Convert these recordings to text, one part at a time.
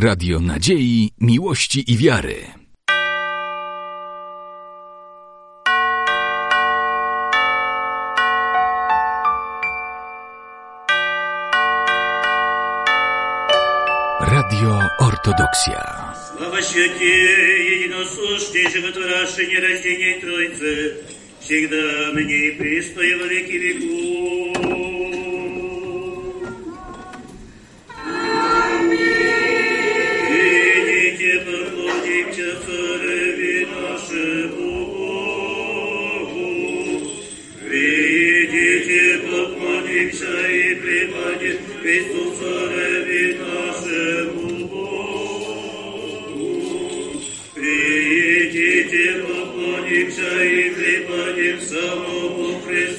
Radio Nadziei, Miłości i Wiary. Radio Ortodoksja. Слава Святей, единосущей, животворящей, нераздельной Троицы, всегда ныне и присно и во веки веков. Идите, поклонимся и припадем самому Христу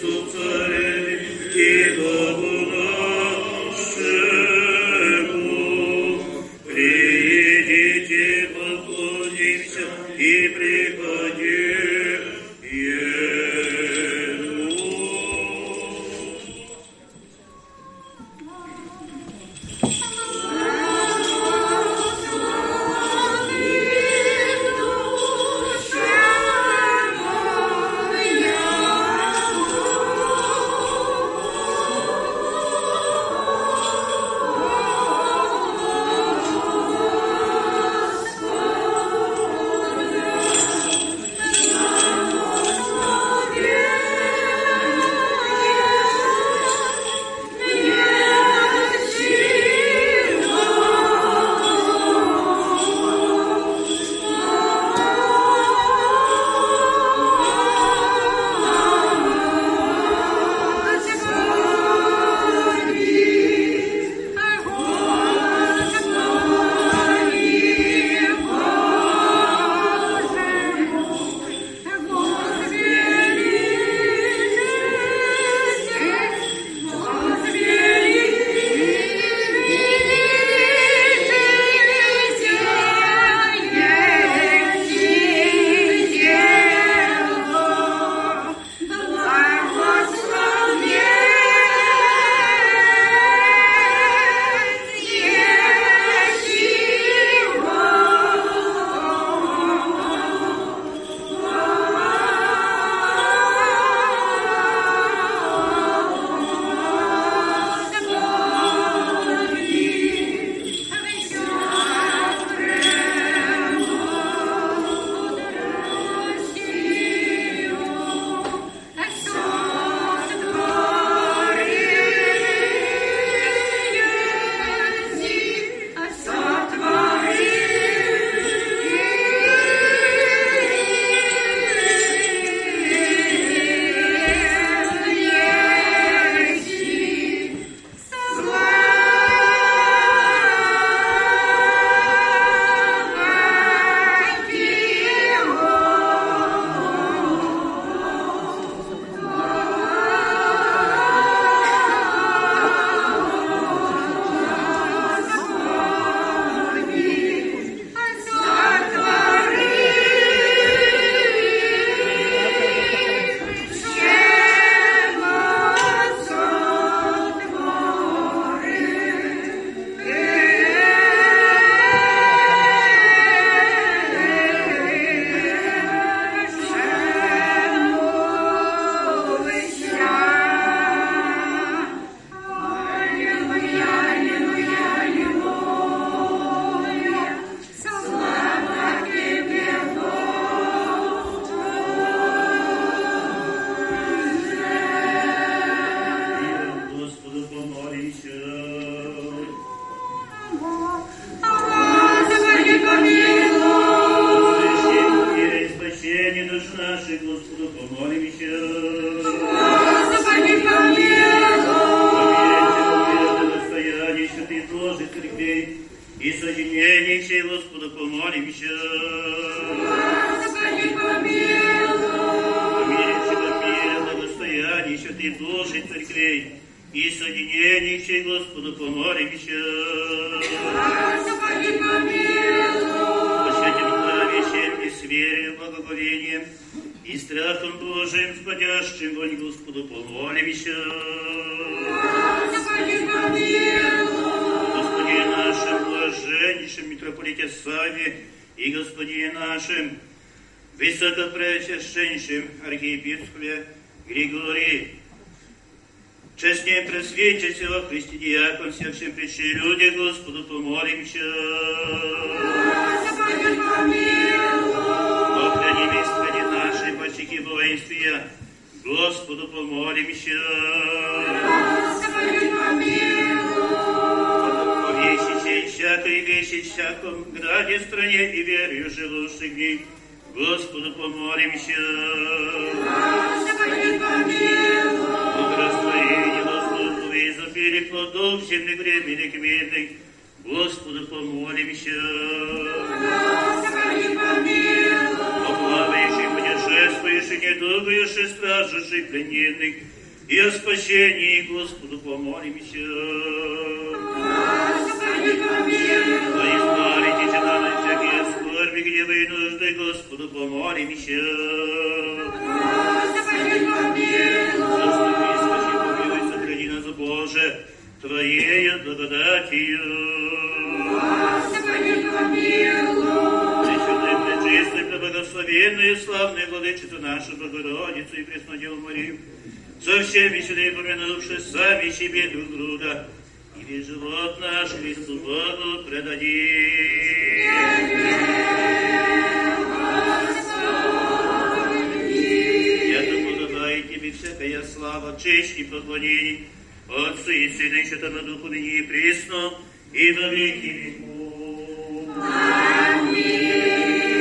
Достояние святых Божьих церквей и соединение всей, Господу помолимся. Посвятим главе всем и с верою, благоговением и страхом Божиим, входящим вонь Господу помолимся. Господи нашим блаженнейшим митрополите сами и Господине нашим, высокопреосвященнейшим архиепископе Григорий, честнее просвечите во Христе диакон, всех всем причи люди, Господу помолимся. Господи, помилуй. Охрани мисли наши, почеки воинствия, Господу помолимся. Господи, помилуй. Вещи всякой вещи всяком граде, стране и верою живущих дней, Господу помолимся. Господи, помилуй. Благословение воздуху и изобилие плодов земных временных мирных, Господу помолимся. Господи, помилуй. О плавающих, путешествующих, недугающих, стражущих, плененных, и о спасении Господу помолимся. Господи, помилуй. Да избавитесь нам от всякие скорби, гневы и нужды, Господу помолимся. Господи, помилуй. Заступи, спаси, помилуй, сохрани нас, Боже, Твоею благодатью. Господи, помилуй. Пресвятая, пречистая, преблагословенная, славная Владычица наша, Богородицу и Преснодеву Марию, со всеми сюда помянувши сами себе друг друга, и весь живот наш Христу Богу предадим. Это подобает тебе всякая слава, честь и поклонение, Отцу и Сыну и Святому Духу, ныне и пресно, и во веки веков. Блажен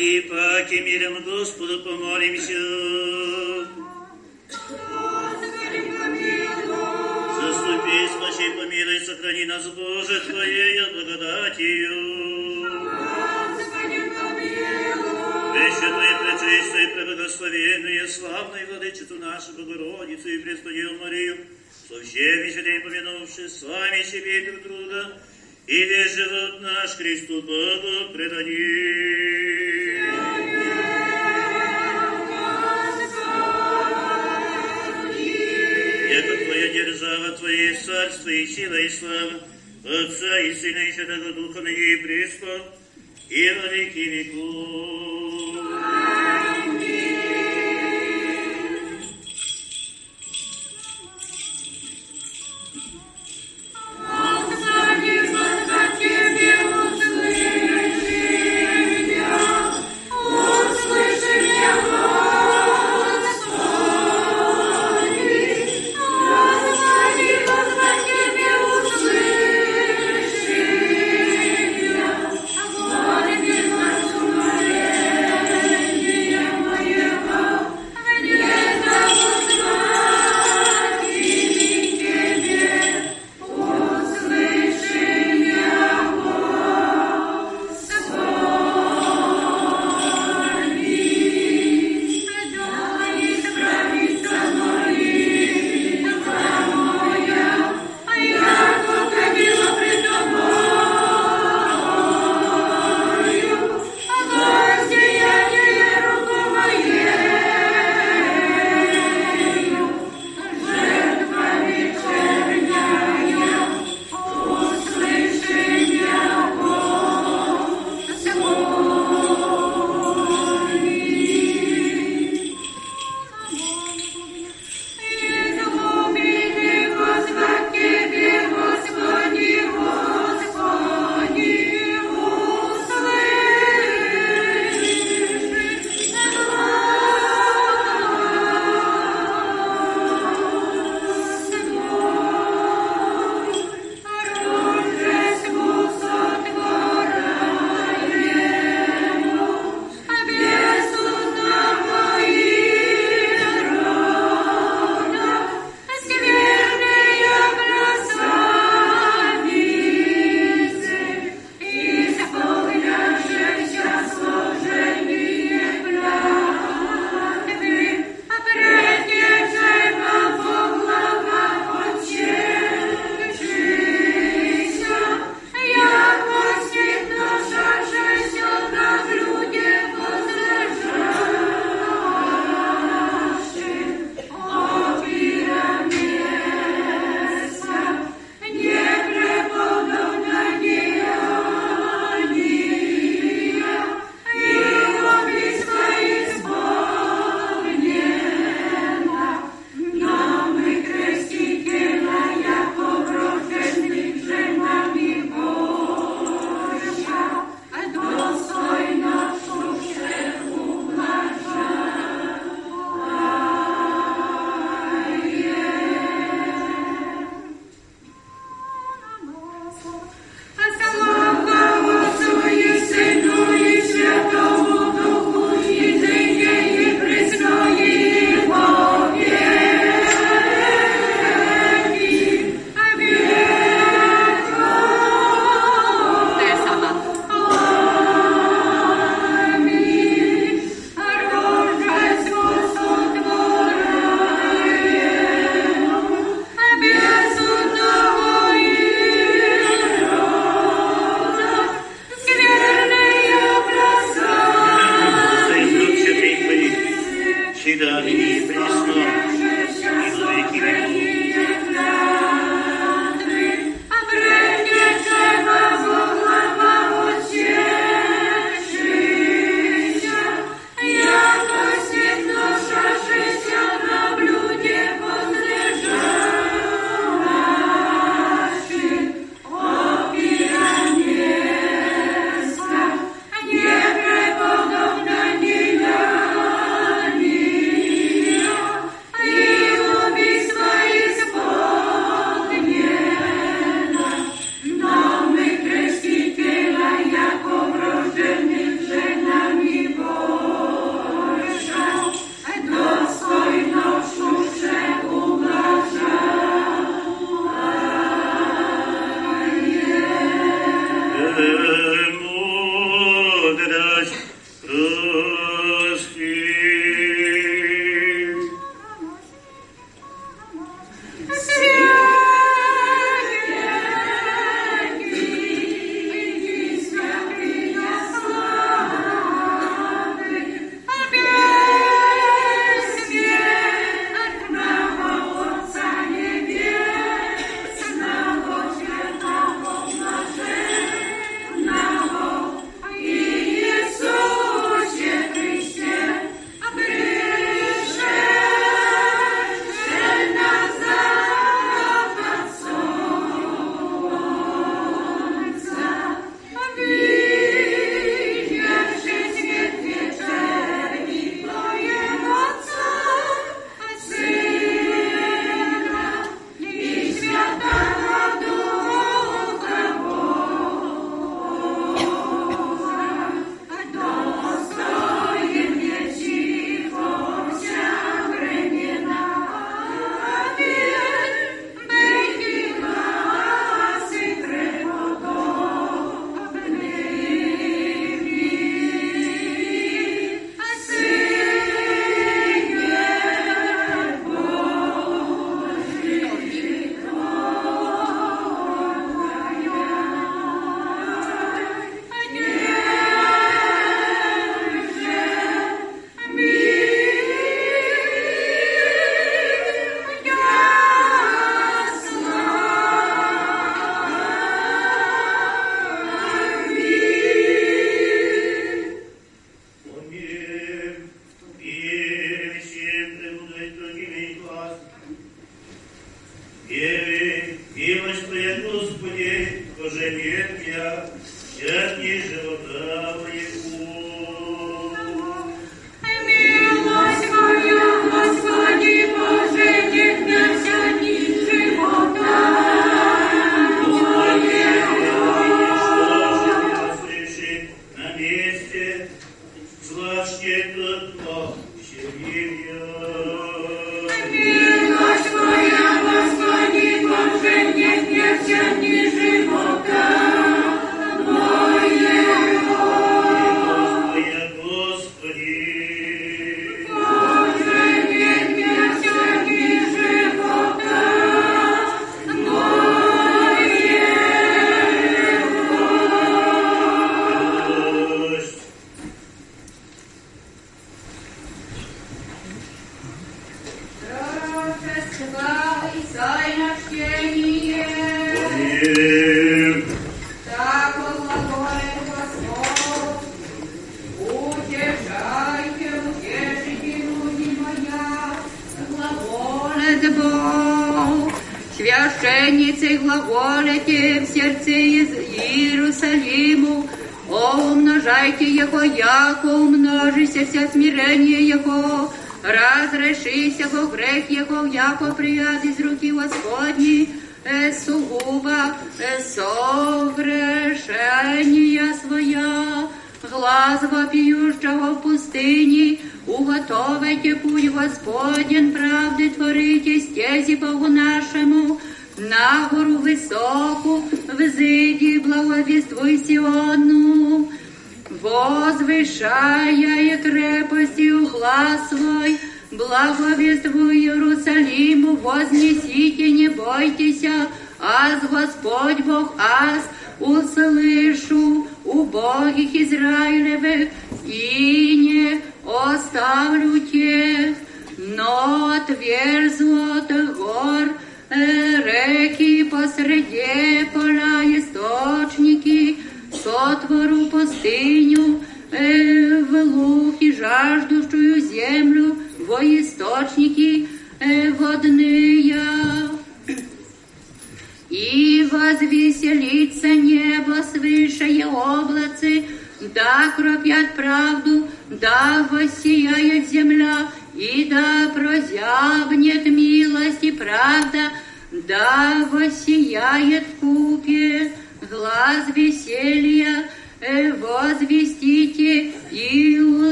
Архипа, миром Господу помолимся. царство и сила и слава, Отца и Сына и Святого Духа, ныне и пресно, и во веки веков.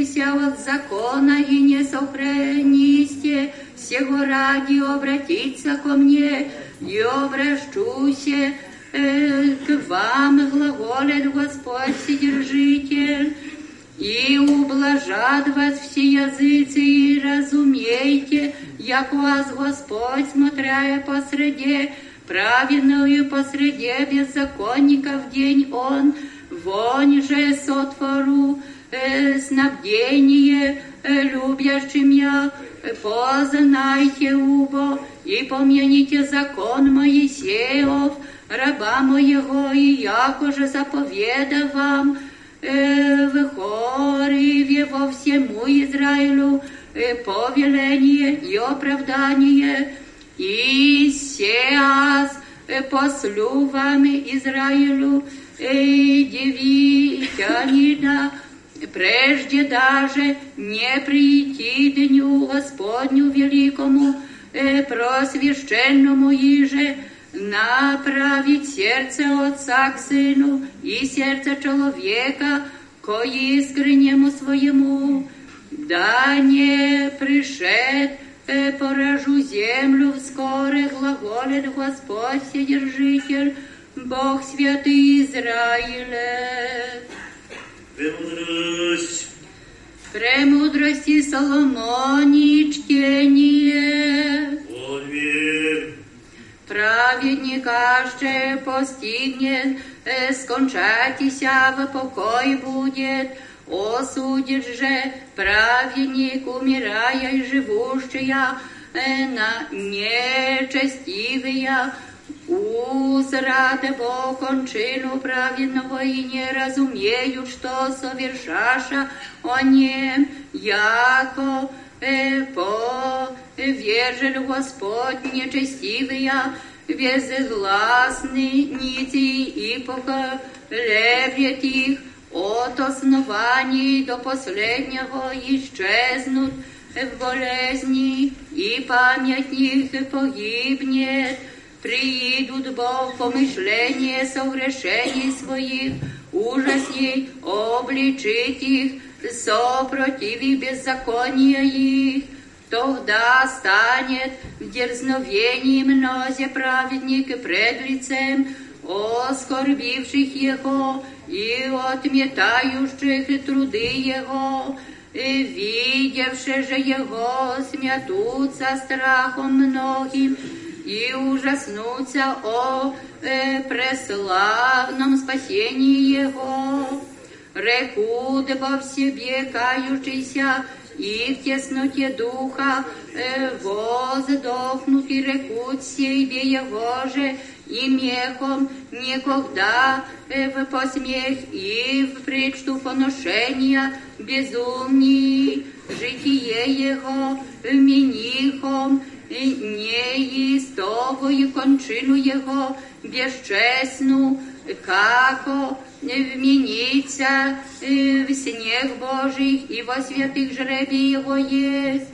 Уклонистеся от закона и не сохранисте всего ради обратиться ко мне, и обращуся э, к вам, глаголит Господь Вседержитель, и ублажат вас все языцы, и разумейте, як вас Господь, смотря посреди праведную посреди беззаконников день Он, вонь же сотвору, снабдение э, любящим я, э, познайте убо, и помяните закон Моисеев, раба моего, и якоже заповеда вам, э, в хоре во всему Израилю, э, повеление и оправдание, и сеас э, послу вам Израилю, э, девитянина, прежде даже не прийти дню Господню великому, э, просвященному иже, направить сердце Отца к Сыну и сердце человека ко искреннему своему, да не пришед э, поражу землю вскоре, глаголит Господь Вседержитель, Бог святый Израиля. Премудрость. Премудрости Соломоничкение, Он верь. праведника ще постигнет, э, скончатися в покой будет, осудит же праведник, умирая и живущая, э, на нечестивия, Узрade Бог кончину праведного и не разумеют, что совершаша о нем, яко э, по вержель Господь нечестивыя, безгласны нити и поколеблет их от оснований до последнего исчезнут в болезни, и памятник погибнет, приидут Бог помышление согрешений своих, ужас ей обличить их, сопротиви беззакония их, тогда станет в дерзновении мнозе праведник пред лицем оскорбивших его и отметающих труды его, и видевши же его, смятутся страхом многим, и ужаснутся о э, преславном спасении Его. Рекут во себе кающийся и в тесноте духа э, воздохнут и рекут себе Его же и мехом никогда э, в посмех и в причту поношения безумней житие Его менихом не істовою кончину Його безчесну, како вміниться в снег Божий и во святых жребий Его есть.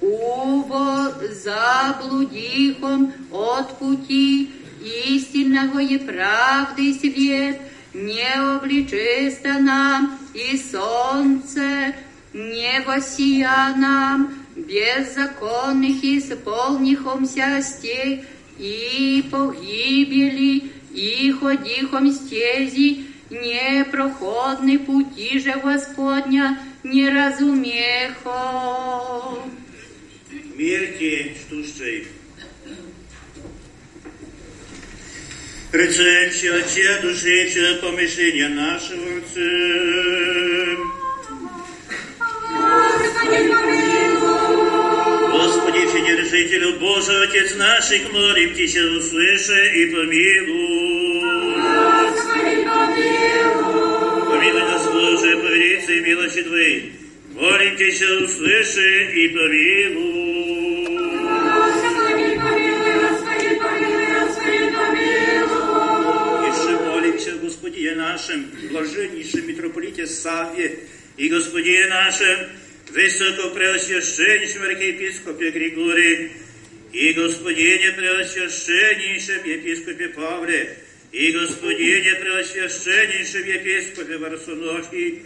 Убо заблудихом от пути истинного и правды свет, не обличиста нам и солнце, не воссия нам, беззаконных исполнихомся стей, и погибели, и ходихом стези, непроходны пути же Господня не разумехо. Мирте штушей. Речемся Отця души, все помышления нашего Отца. Господи, Вседержителю Божий, Отец наших, молим Тебя, услыши и помилуй. Помилуй нас, Боже, по велице и милости Твоей. Молим Тебя, услыши и помилуй. Еще молимся, Господи нашим, блаженнейшем митрополите Савве и Господе нашем, высоко преосвященнейшем архиепископе Григории, и Господине преосвященнейшем епископе Павле, и Господине преосвященнейшем епископе Варсуновке,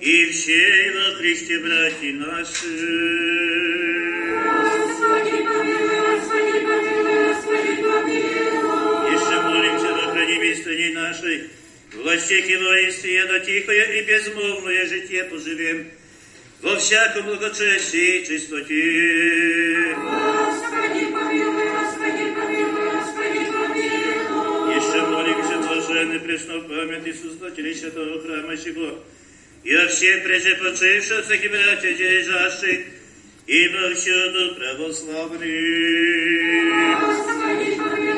и всей во Христе братья наши. Господи, помилуй, Господи, помилуй, Господи, помилуй. Еще молимся на хранении стране нашей, во всех его истие, до тихое и безмолвное житие поживем, во всяком благочестии и чистоте. Господи, помилуй, Господи, помилуй, Господи, помилуй. Еще молимся, блаженный преснопамятный Создатель Святого Храма сего, и о всех прежде почивших и братьях лежащих, и повсюду православных. Господи, помилуй,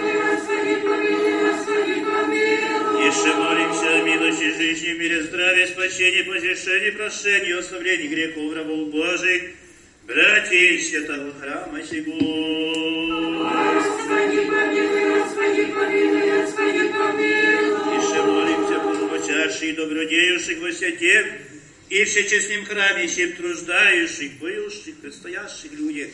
Еще молимся о милости жизни, мире, здравия, спасении, посещении, прощении, оставлении грехов рабов Божьих, братьев Святого Храма сего. Господи, помилуй, Господи, помилуй, Господи, помилуй. Еще молимся, полумочащих, добродеющих во святе, и всечестным храме всем труждающих, поющих, предстоящих людях,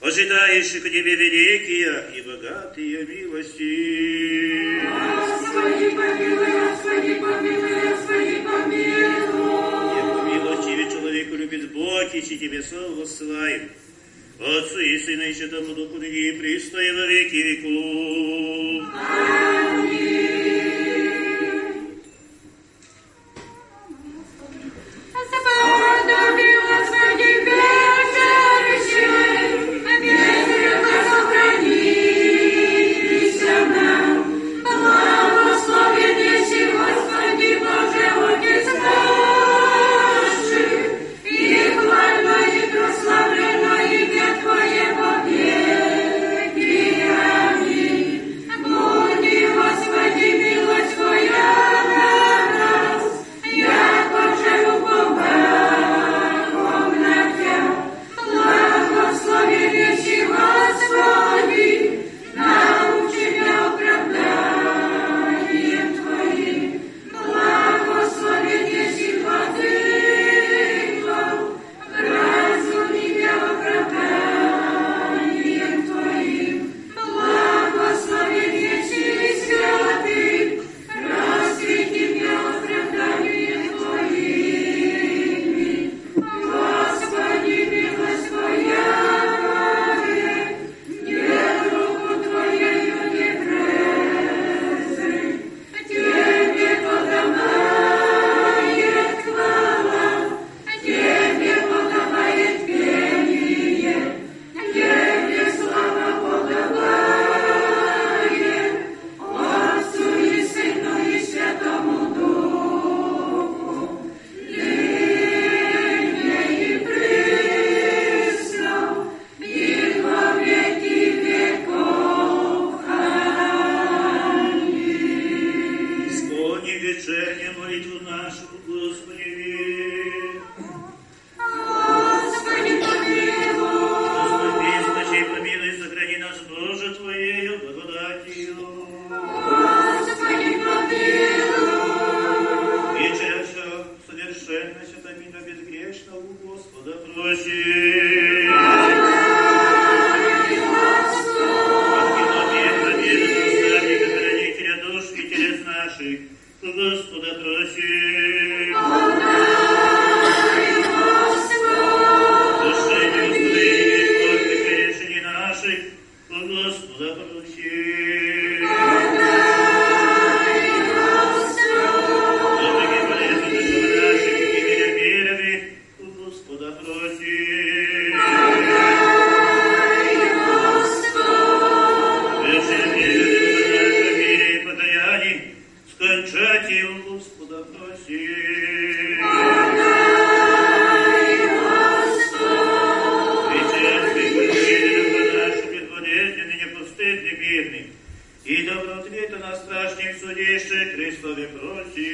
ожидающих Тебе великие и богатые милости. Господи, помилуй, Господи, помилуй, Господи, помилуй. Яко милостивый человеку любит Бог, и Тебе слово ссылаем. Отцу и Сыну и Святому Духу, и присно и во веки веков. Западали, Господи, вечерщи, Este Cristo de prunții,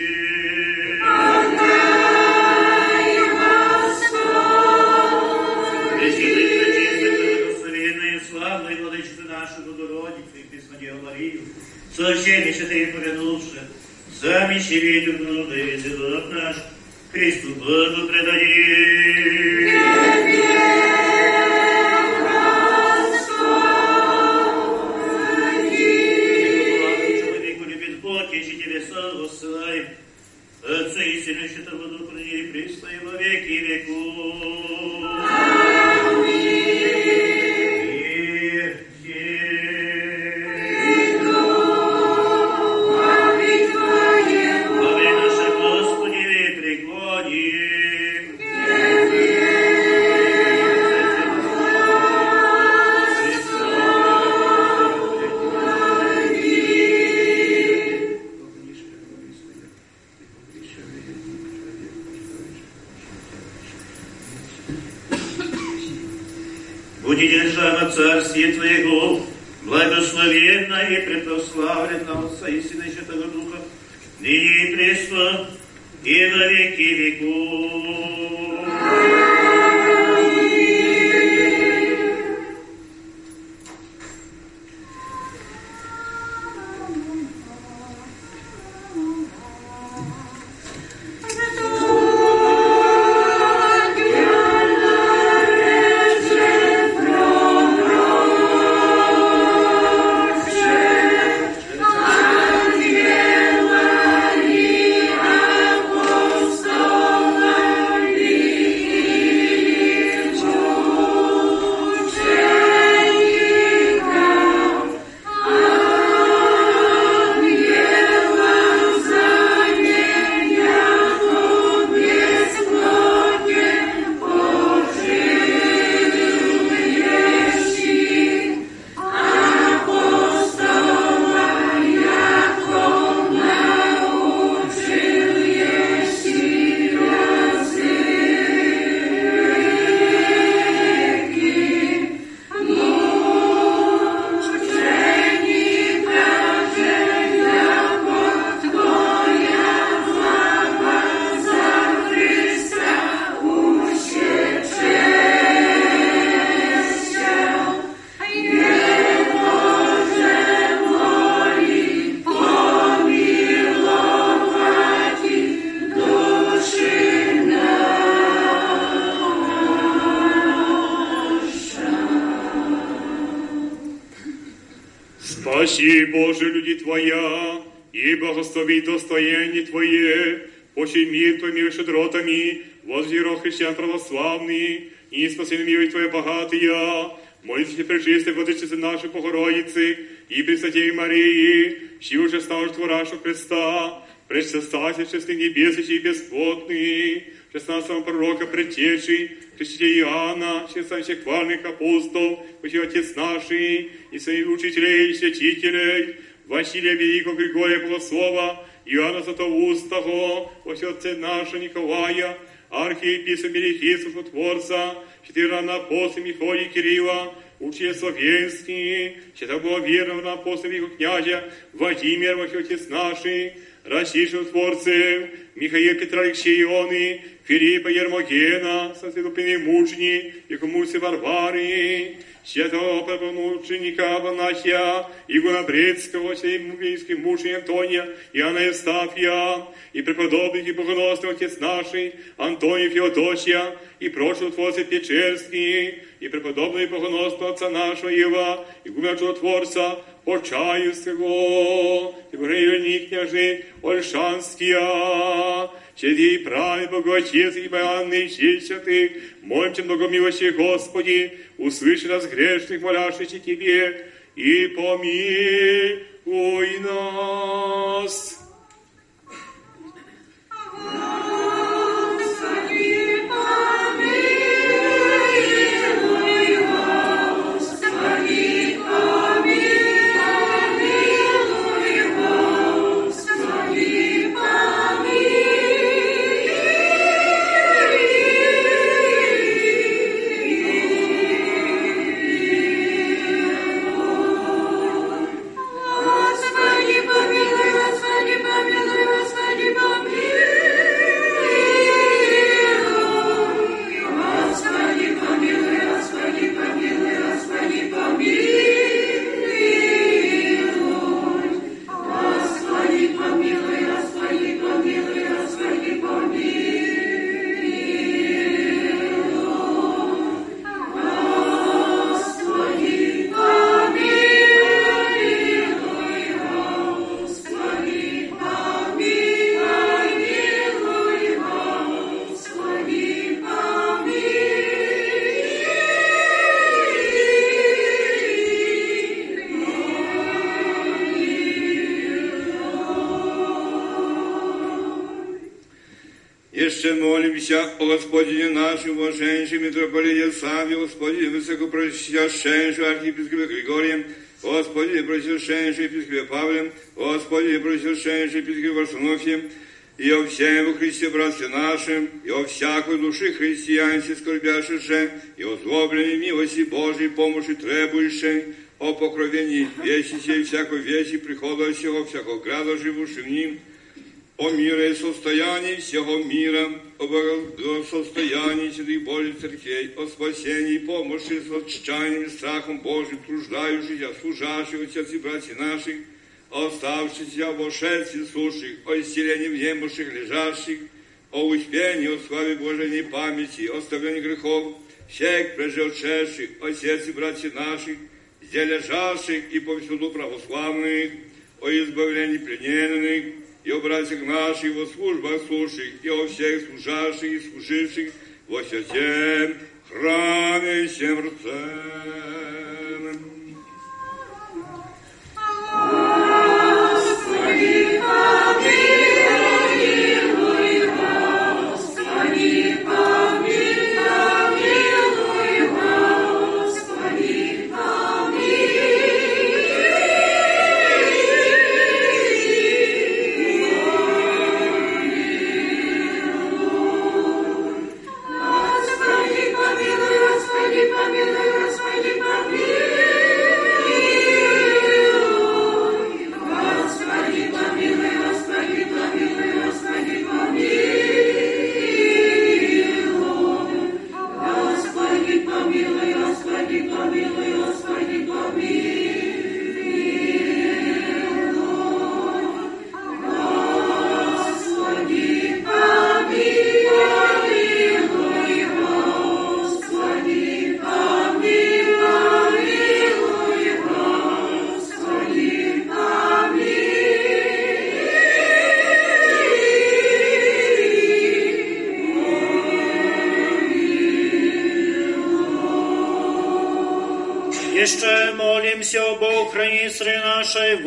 Твое, пощи мир Твоими щедротами, возверо христиан православный, и спаси милость Твоя богатая, молитесь пречистой Владычице нашей Богородицы и Пресвятей Марии, щи уже ставишь Творашу Христа, предстастася честный небесный и бесплотный, шестнадцатого пророка предтечи, крестителя Иоанна, честных хвальных апостолов, Божий Отец наший, и своих учителей и святителей, Василия Великого Григория Богослова, Иоанна Златоустого, Божий Отца нашего Николая, архиепископа Мелихиса Творца, четыре апостола Михаила Кирилла, учителя Словенский, святого верного апостола Великого князя Владимир, Божий Отец наший, Российских творцев, Михаила Петра Алексея Ионы, Филиппа Ермогена, Святопины Мучни, и Комусы Варвары, святого правонученика Аванасия, Игуна Брецкого, святеймубийский мужей Антония, Иоанна Евстафия, и преподобный и богоносный отец наший, Антоний Феодосия, и прошлый творцы Печерский, и преподобный и богоносный отца нашего Ева, и гумя чудотворца, Почаевского, и богоявленик княжны Ольшанския, Чеди и правый Богоотец и Иоанны, честь святых, молимся многомилости Господи, услыши нас грешных, молящихся Тебе, и помилуй нас. Митрополите Саве, Господине высокопросвященнейшем архиепископе Григорием, Господине просвященнейшем епископе Павлем, Господине просвященнейшем епископе Варсонофием, и о всем во Христе братстве нашем, и о всякой души христианстве скорбящей, и о злобленной милости Божьей помощи требующей, о покровении вещи сей, всякой вещи прихода всего, всякого града живущих в ним, о мире и состоянии всего мира, о благосостоянии святых Божьих церквей, о спасении и помощи с отчаянием и страхом Божьим, труждающихся, служащих отец и братьев наших, о оставшихся, вошедших, слушающих, о исцелении внемущих, лежащих, о успении, о славе Божьей памяти, о оставлении грехов, всех преживших, о сердце братьев наших, где лежащих и повсюду православных, о избавлении плененных, и о братьях наших во службах слушающих, и о всех служащих и служивших во святем храме сердце. Господи, помилуй,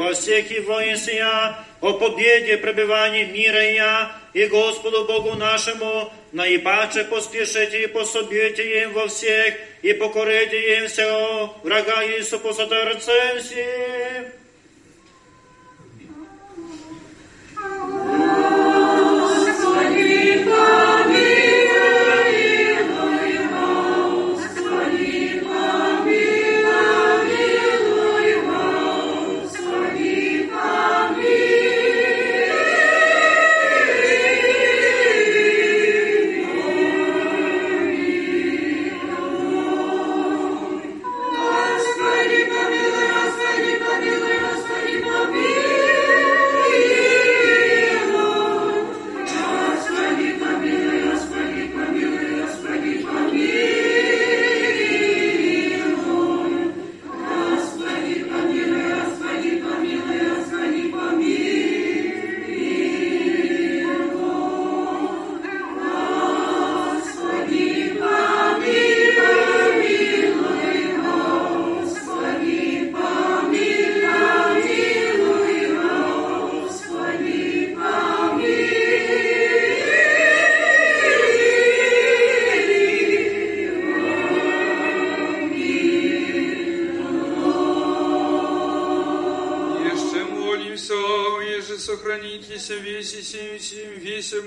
во всех его сия, о победе пребывании в мире я, и Господу Богу нашему, наипаче поспешите и пособите им во всех, и покорите им всего врага Иису посотерцем всем. Господи, помилуй,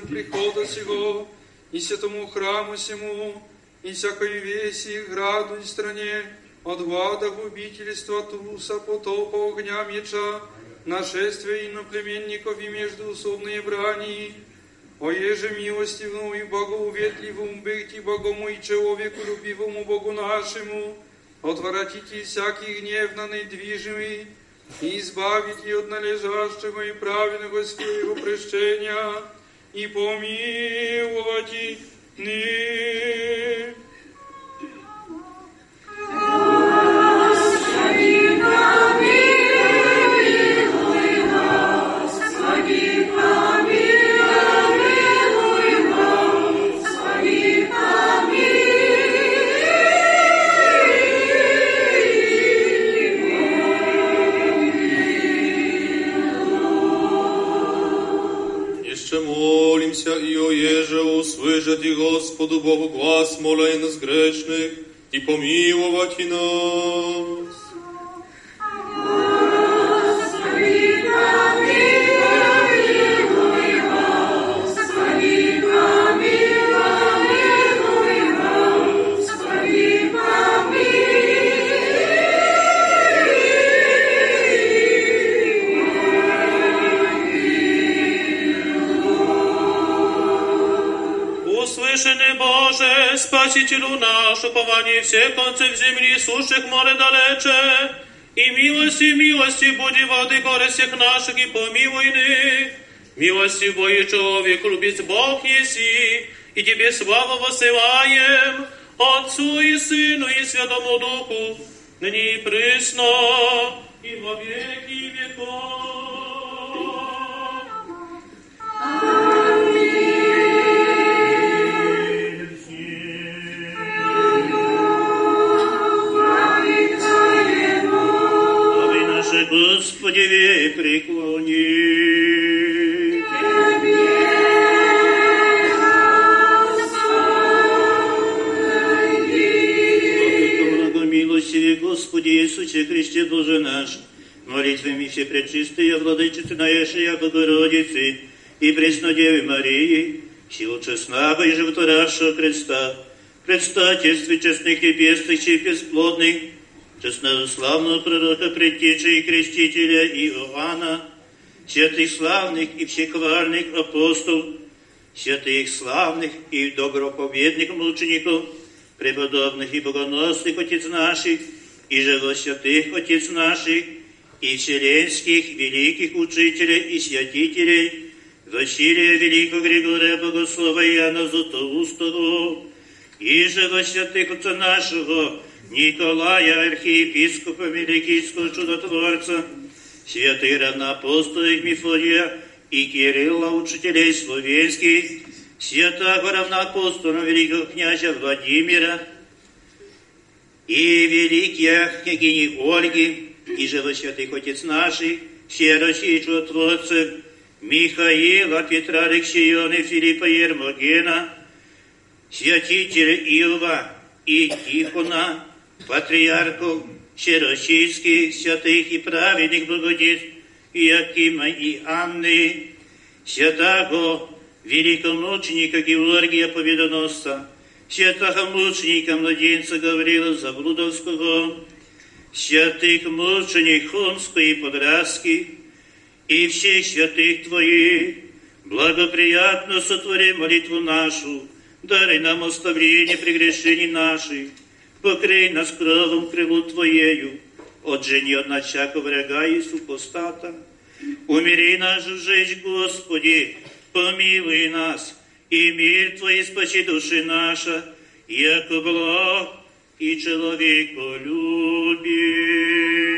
прихода сего, и святому храму сему, и всякой веси, граду и стране, от глада губительства, туса, потопа, огня, меча, нашествия иноплеменников и междуусобные брани, о еже милостивому и богоуветливому быти Богому и человеку любивому Богу нашему, отворотите всякий гнев на недвижимый, и избавите от належащего и праведного своего прещения, и помиловать ны. Еже услышати Господу Богу глас моля нас грешных и помиловать и нас. Господи, помилуй, Спасителю наш, упование всех концев земли, суших море далече, и милости, милости, буди воды горы всех наших, и помилуй ны. Милости Божий человек, любит Бог еси, и Тебе славу посылаем, Отцу и Сыну и Святому Духу, ныне и присно, и во веки веков. Господи, преклони. Благомилостиве Господи Иисусе Христе Боже наш, молитвами все пречистые, владычественная Богородицы и Преснодевы Марии, силу честного и животворящего креста, предстательстве честных небесных и бесплодных, честнославного пророка, предтеча и крестителя Иоанна, святых славных и всехвальных апостолов, святых славных и доброповедных мучеников, преподобных и богоносных отец наших, и живосвятых отец наших, и вселенских великих учителей и святителей, Василия Великого Григория Богослова и Иоанна Златоустого, и живосвятых отца нашего, Николая, архиепископа Великийского чудотворца, святых равноапостолов Мефодия и Кирилла, учителей словенских, святого равноапостола великого князя Владимира и великих княгини Ольги, и живосвятых отец наших, все России чудотворцев, Михаила, Петра, Алексеена, Филиппа Ермогена, святителя Иова и Тихона, патриархов всероссийских, святых и праведных благодеть Иакима и Анны, святого великомученика Георгия Победоносца, святого мученика младенца Гаврила Заблудовского, святых мученик Хомского и Подраски, и всех святых Твоих, благоприятно сотвори молитву нашу, дарай нам оставление прегрешений наших, покрий нас кровом крилу Твоєю, отжени от нас всякого врага і супостата. Умири нашу жизнь, Господи, помилуй нас, и мир Твой спаси души наша, яко благ и человеколюбие.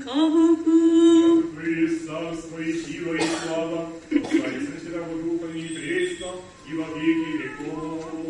Слава, Отца и слава, и Сына, Святого Духа, и пресно, и во веки веков.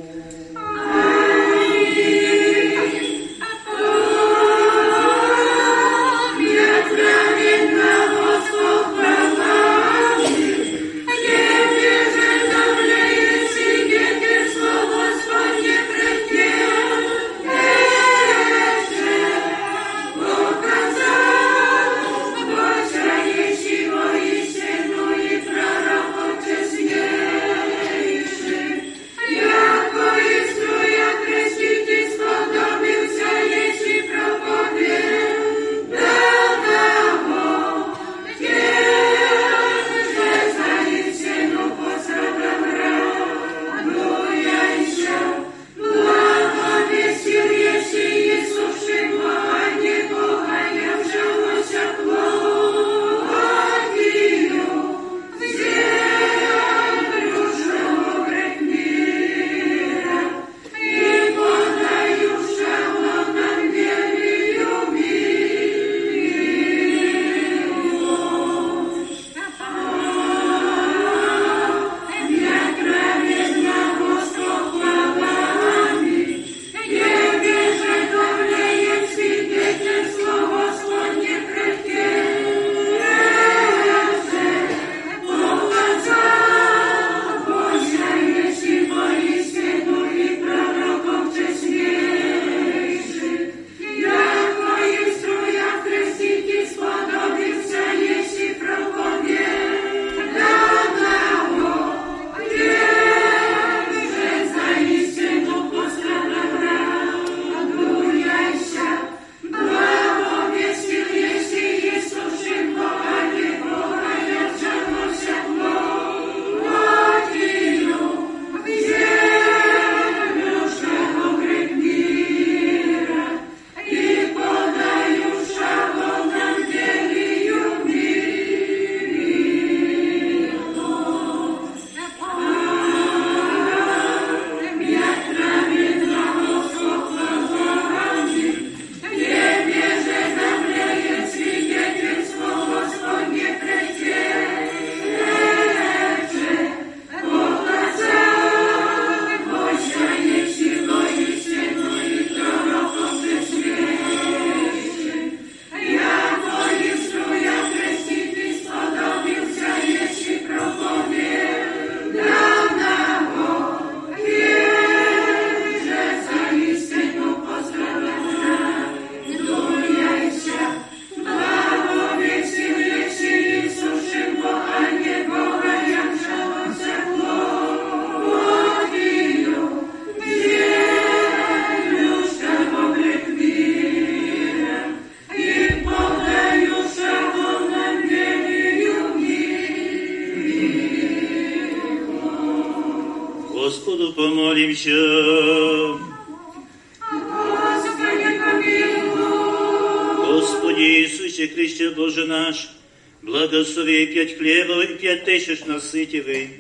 отыщешь насытивый,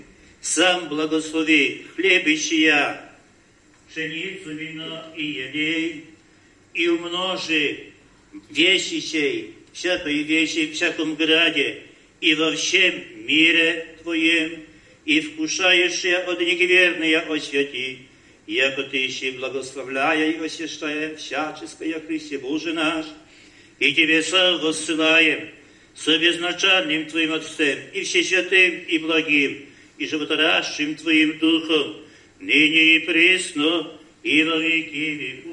сам благослови хлеб пшеницу, вино и елей, и умножи вещи сей, всякой вещи, в всяком граде, и во всем мире Твоем, и вкушающие от неверные освяти, яко Ты еще благословляя и освящая всяческое Христе Боже наш, и Тебе сам воссылаем со безначальным Твоим Отцем и Всесвятым и Благим, и животворящим Твоим Духом, ныне и пресно, и во веки веков.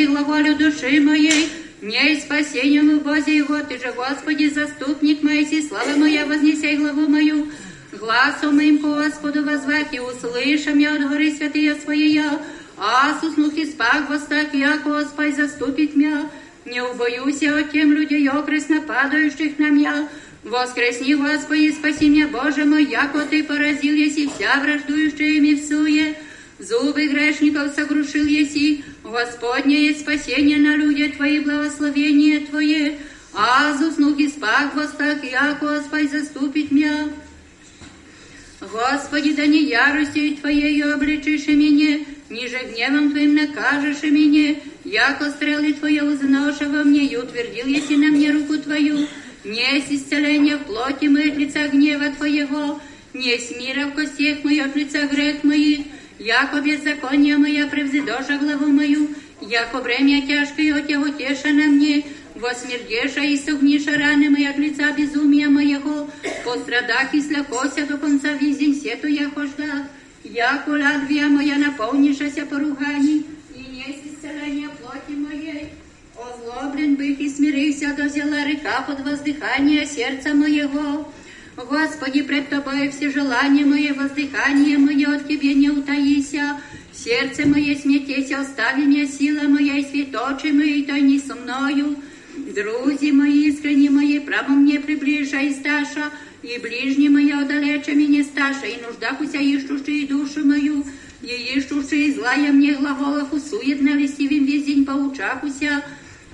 меня, мнози глаголю души моей, мне и спасением и Боже его, Ты же, Господи, заступник Моисей, слава моя, вознесей главу мою, гласом моим к Господу возвать, и услышам я от горы святые своя, Асус нухи спак восстак, я, Господь, заступит меня, не убоюсь я от тем людей окресно падающих на меня, Воскресни, Господи, спаси меня, Боже мой, яко Ты поразил еси вся враждующая ми в суе. Зубы грешников сокрушил еси, Господне есть спасение на люди Твои, благословение Твое. Азус нуги спак востак, яко Господь заступит меня. Господи, да не яростью Твоею обличишь меня, ниже гневом Твоим накажешь меня, яко стрелы Твои узноша во мне, и утвердил еси на мне руку Твою. Несть исцеление в плоти от лица гнева Твоего, несть мира в костях моих от лица грех моих, яко беззаконие моя превзидоша главу мою, яко бремя тяжкое от его теша на мне, восмердеша и согниша раны мои от лица безумия моего, пострадах и слякося до конца визень сету я хождах, яко ладвия моя наполнишася поруганий, и несть исцеление плоти моей, Озлоблен бых и смирился, да взяла река под воздыхание сердца моего. Господи, пред Тобой все желания мои, воздыхание мое от Тебе не утаися. Сердце мое смятеся, остави меня, сила моя и святочи мои, то не со мною. Друзі мої, искренні мої, право мне приближай, сташа, и ближні моя одалече меня сташа, и нуждахуся ищущие душу мою. и ищущие злая мне глаголах усуетно листивым весь день поучахуся,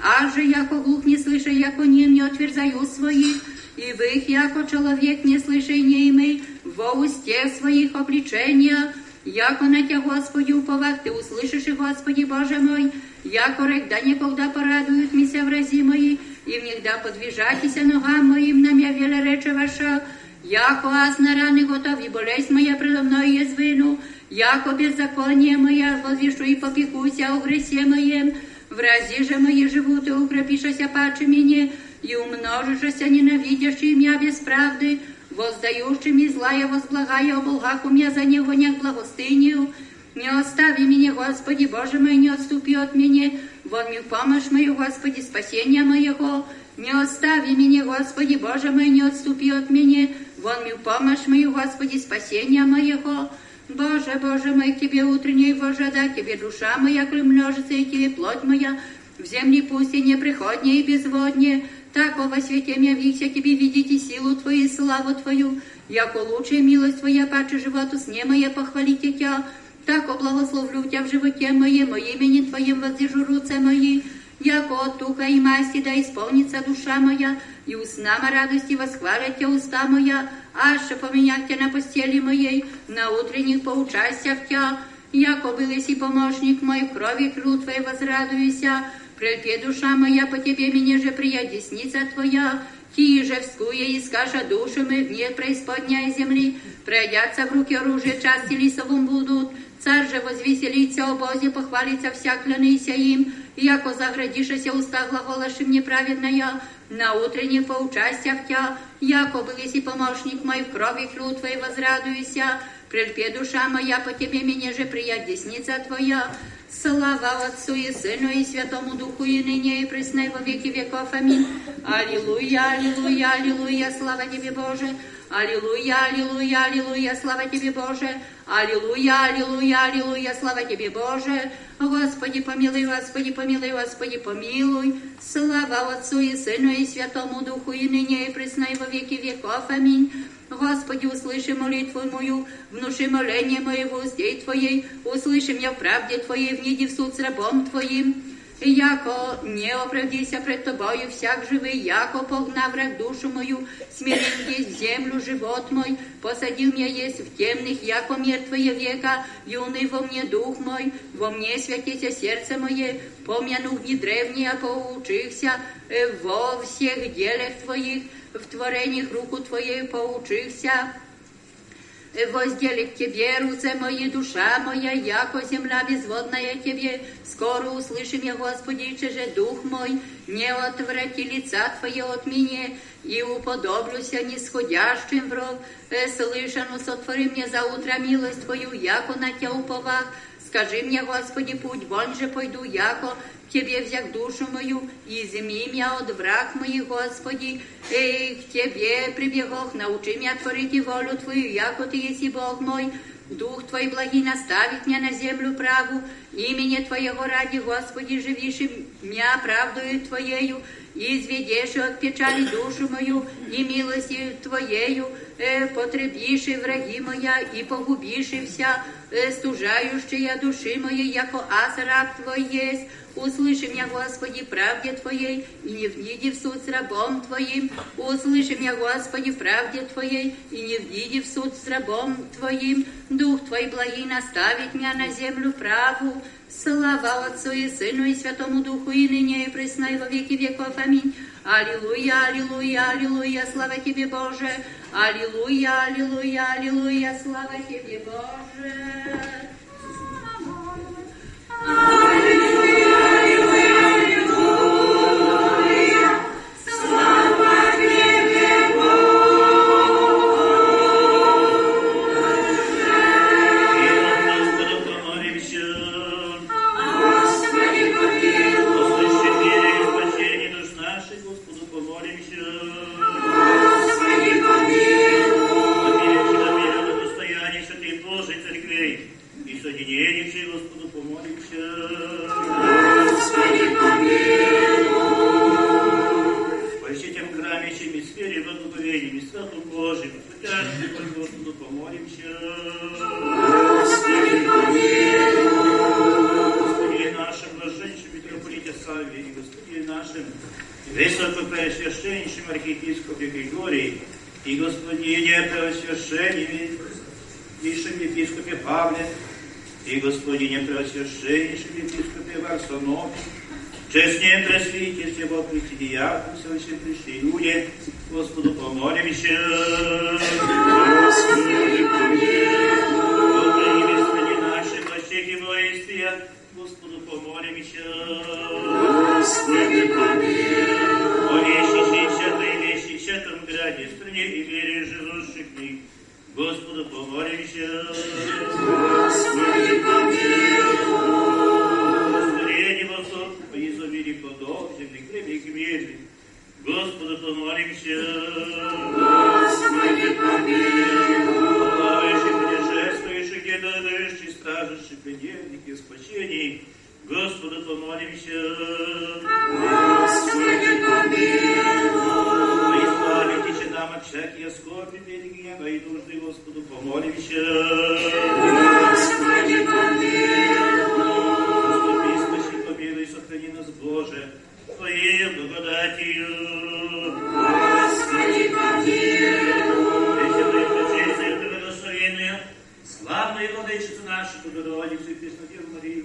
а же яко глух не слыша, яко нем не отверзаю своих, и в их, яко человек не слыша и не имей, во усте своих обличения, яко на Тя, Господи, уповах, Ты услышишь, и, Господи, Боже мой, яко регда никогда порадуют мися врази мои, и внегда подвижатися ногам моим, на мя веле рече ваша, яко аз на раны готов, и болезнь моя предо мною є звину, яко беззаконие моя возвішу и попекуся о гресе моем, врази же мои живут и укрепишася паче мне, и умножишься ненавидящий меня без правды, воздающими зла я возблагаю, оболгаку меня за него не благостынию. Не остави меня, Господи, Боже мой, не отступи от меня, вон мне помощь мою, Господи, спасения моего. Не остави меня, Господи, Боже мой, не отступи от меня, вон мне помощь мою, Господи, спасения моего. Боже, Боже мой, к Тебе утренней к Тебе душа моя, коль и Тебе плоть моя, в земле пусть и неприходнее и безводнее, так во свете меня вихся Тебе видите силу Твою и славу Твою, яко лучшая милость Твоя, паче животу сне моя похвалите Тя, так облагословлю Тя в животе моем, во имени Твоем воздержу руце мои, яко от туха и масти да исполнится душа моя, и уснама радости восхвалят Тя уста моя, аж поменять Тя на постели моей, на утренних поучастях Тя, яко был и помощник мой, в крови кру Твоей возрадуюся, Прельпе душа моя по тебе, мне же прия десница твоя, Ти же вскує и скажа душами в нет преисподня земли, пройдятся в руки оружие, части лисовым будут, царь же возвеселится о Бозе, похвалится вся клянися им, яко заградишася уста глаголаши мне праведная, на утренних поучастях тя, яко был еси помощник мой в крови хлю твоей возрадуйся, прельпе душа моя по тебе, мне же прия десница твоя, Слава Отцу и Сыну и Святому Духу, и ныне, и пресно, и во веки веков. Аминь. Аллилуйя, аллилуйя, аллилуйя, слава Тебе, Боже. Аллилуйя, аллилуйя, аллилуйя, слава Тебе, Боже. Аллилуйя, аллилуйя, аллилуйя, слава Тебе, Боже. Господи, помилуй, Господи, помилуй, Господи, помилуй. Слава Отцу и Сыну и Святому Духу, и ныне, и пресно, и во веки веков. Аминь. Господи, услыши молитву мою, внуши моление моего устей Твоей, услыши меня в правде Твоей, вниди в суд с рабом Твоим. Яко не оправдися пред Тобою всяк живий, яко погнав враг душу мою, смирен есть землю живот мой, посадил меня есть в темных, яко мертвые века, юный во мне дух мой, во мне святися сердце мое, помянув не древние, а поучихся э, во всех делах Твоих, в творениях руку Твоей поучихся, возделит Тебе, руце мои, душа моя, яко земля безводная Тебе, скоро услышим я, Господи, же дух мой, не отврати лица Твое от меня, и уподоблюся нисходящим враг, э, слышану сотвори мне за утро милость Твою, яко на Тя уповах, скажи мне, Господи, путь вон же пойду, яко к Тебе взяк душу мою, изми меня от враг моих, Господи, и к Тебе прибегох, научи меня творить волю Твою, яко Ты еси Бог мой, Дух Твой благий наставит меня на землю праву, имени Твоего ради, Господи, живиши меня правдою Твоею, и изведешь от печали душу мою, и милостью Твоею, э, потребиши враги моя, и погубиши вся, э, стужающая души моей, яко аз раб Твой есть, Услыши меня, Господи, правде Твоей, и не вниди в суд с рабом Твоим. Услыши меня, Господи, в правде Твоей, и не вниди в суд с рабом Твоим. Дух Твой благий наставит меня на землю праву. Слава Отцу и Сыну и Святому Духу, и ныне, и пресно, и во веки веков. Аминь. Аллилуйя, аллилуйя, аллилуйя, слава Тебе, Боже. Аллилуйя, аллилуйя, аллилуйя, слава Тебе, Боже. Господа высокопреосвященнейшем архиепископе Григории и господине преосвященнейшем епископе Павле и господине преосвященнейшем епископе Варсонофе, честнее просвитите во притидиякам, все пришли люди, Господу помолимся. Господи, помилуй. Господи, Господи наши, мощих и воинствия, Господу помолимся. Господи, помилуй. О вещи святой вещи, святом граде, стране и вере живущих в них, Господу помолимся. Господи, помилуй. Господи, Восток, по изобилии плодов, земных хлеб и медли, Господу помолимся. Господи, помилуй. Плавающих, путешествующих, едодающих, стражущих, предельных и спасений, Господу помолимся. Господи, помилуй. Вы избавитесь нам от всяких скорби, бед, гнева и нужды, Господу помолимся. Господи, помилуй. Заступи, спаси, помилуй, сохрани нас, Боже, Твоей благодатью. Господи, помилуй. Пресвятая, пречистая, благословенная, славная владычица наша, Богородица и Преснодеву Марию,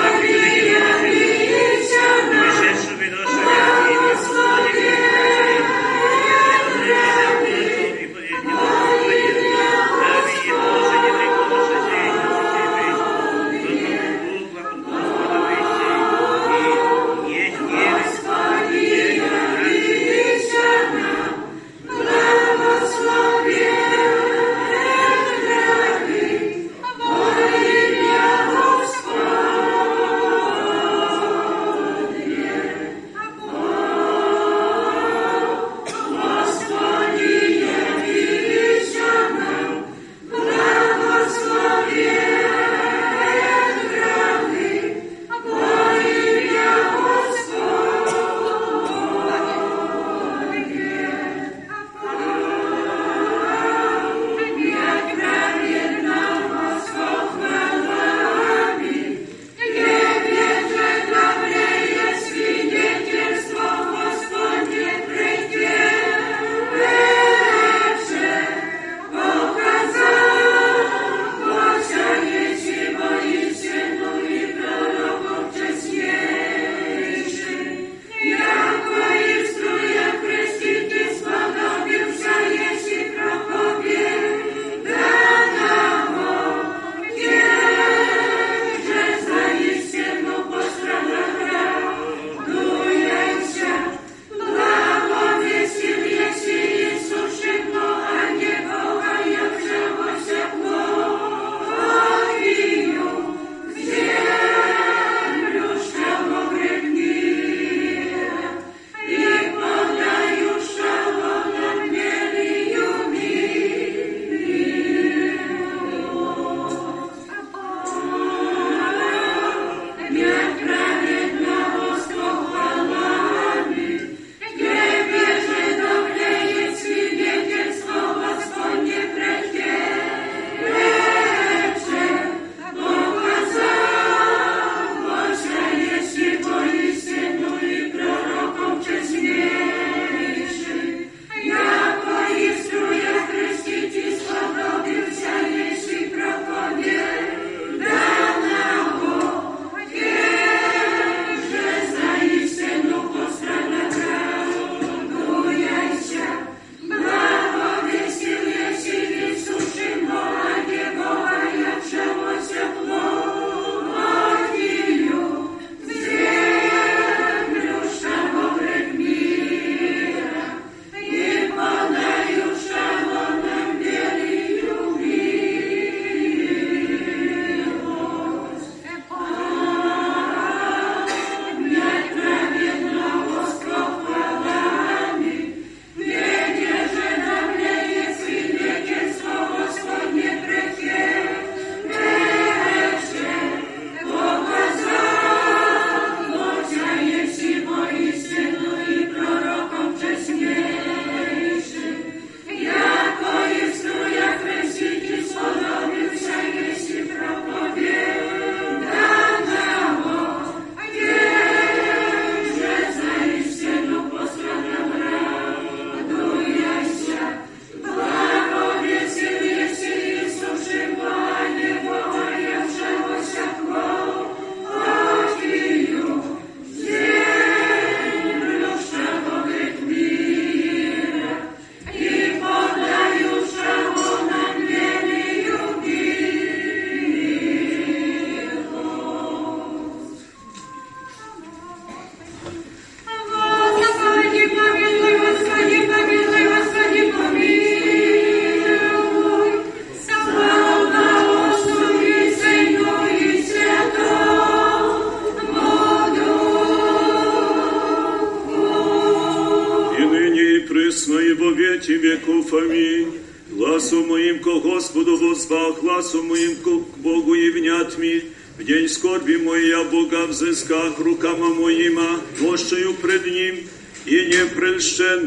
Господи, пришедшими душами,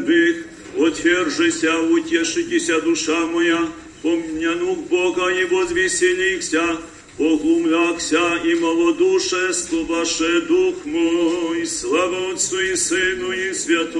бых. Отвержися, утешитеся, душа моя, помянух Бога и возвеселихся, поглумлякся и малодушество ваше дух мой, слава Отцу и Сыну и Святому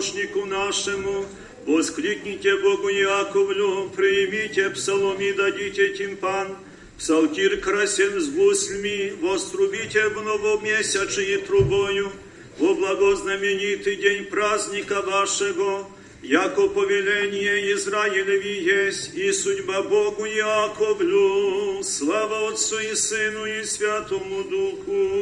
помощнику нашему. Воскликните Богу Яковлю, примите псалом и дадите тимпан. Псалтир красен с гуслями, вострубите в новомесячие трубою, во благознаменитый день праздника вашего, яко повеление Израилеви есть, и судьба Богу Яковлю, слава Отцу и Сыну и Святому Духу.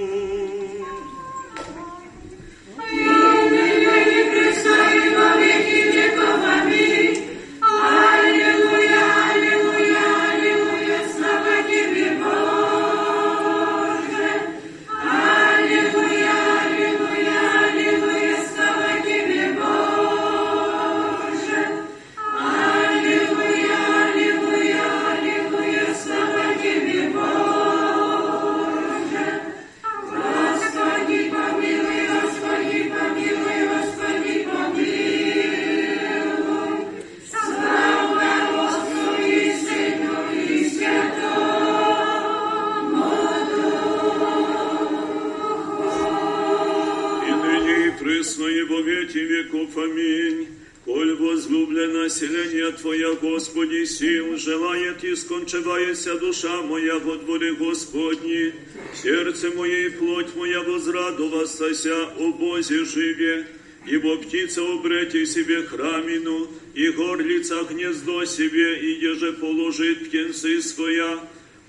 птица обрети себе храмину, и горлица гнездо себе, и еже положит птенцы своя.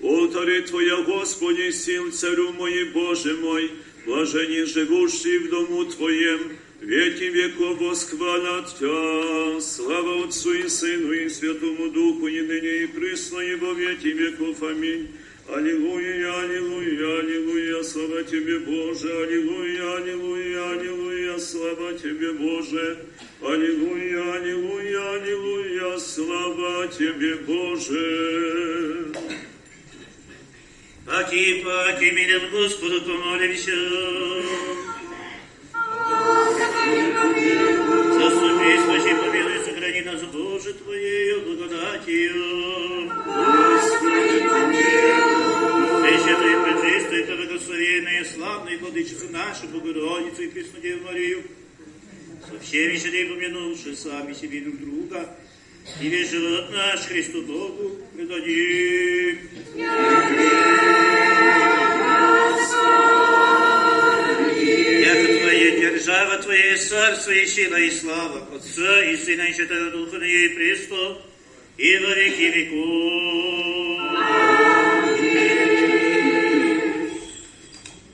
Отари Твоя, Господи, сил, Царю мой, Боже мой, блажени живущий в дому Твоем, веки веков восхвалят Тя. Слава Отцу и Сыну и Святому Духу, и ныне и присно, и во веки веков. Аминь. Аллилуйя, аллилуйя, аллилуйя, слава Тебе, Боже, аллилуйя, аллилуйя, аллилуйя, слава Тебе, Боже, аллилуйя, аллилуйя, аллилуйя, слава Тебе, Боже. Паки, паки, милен Господу помолимся. Заступи, спаси, помилуй, сохрани нас, Боже, Твоею благодатью. пречистая, Ты благословенная, славная Владычица наша, Богородицу и Преснодеву Марию, со всеми сюда помянувши сами себе друг друга, и весь живот наш Христу Богу предадим. Яко Твоя держава, Твоя царство и сила и слава Отца и Сына и Святого Духа на ей престо и во веки веков.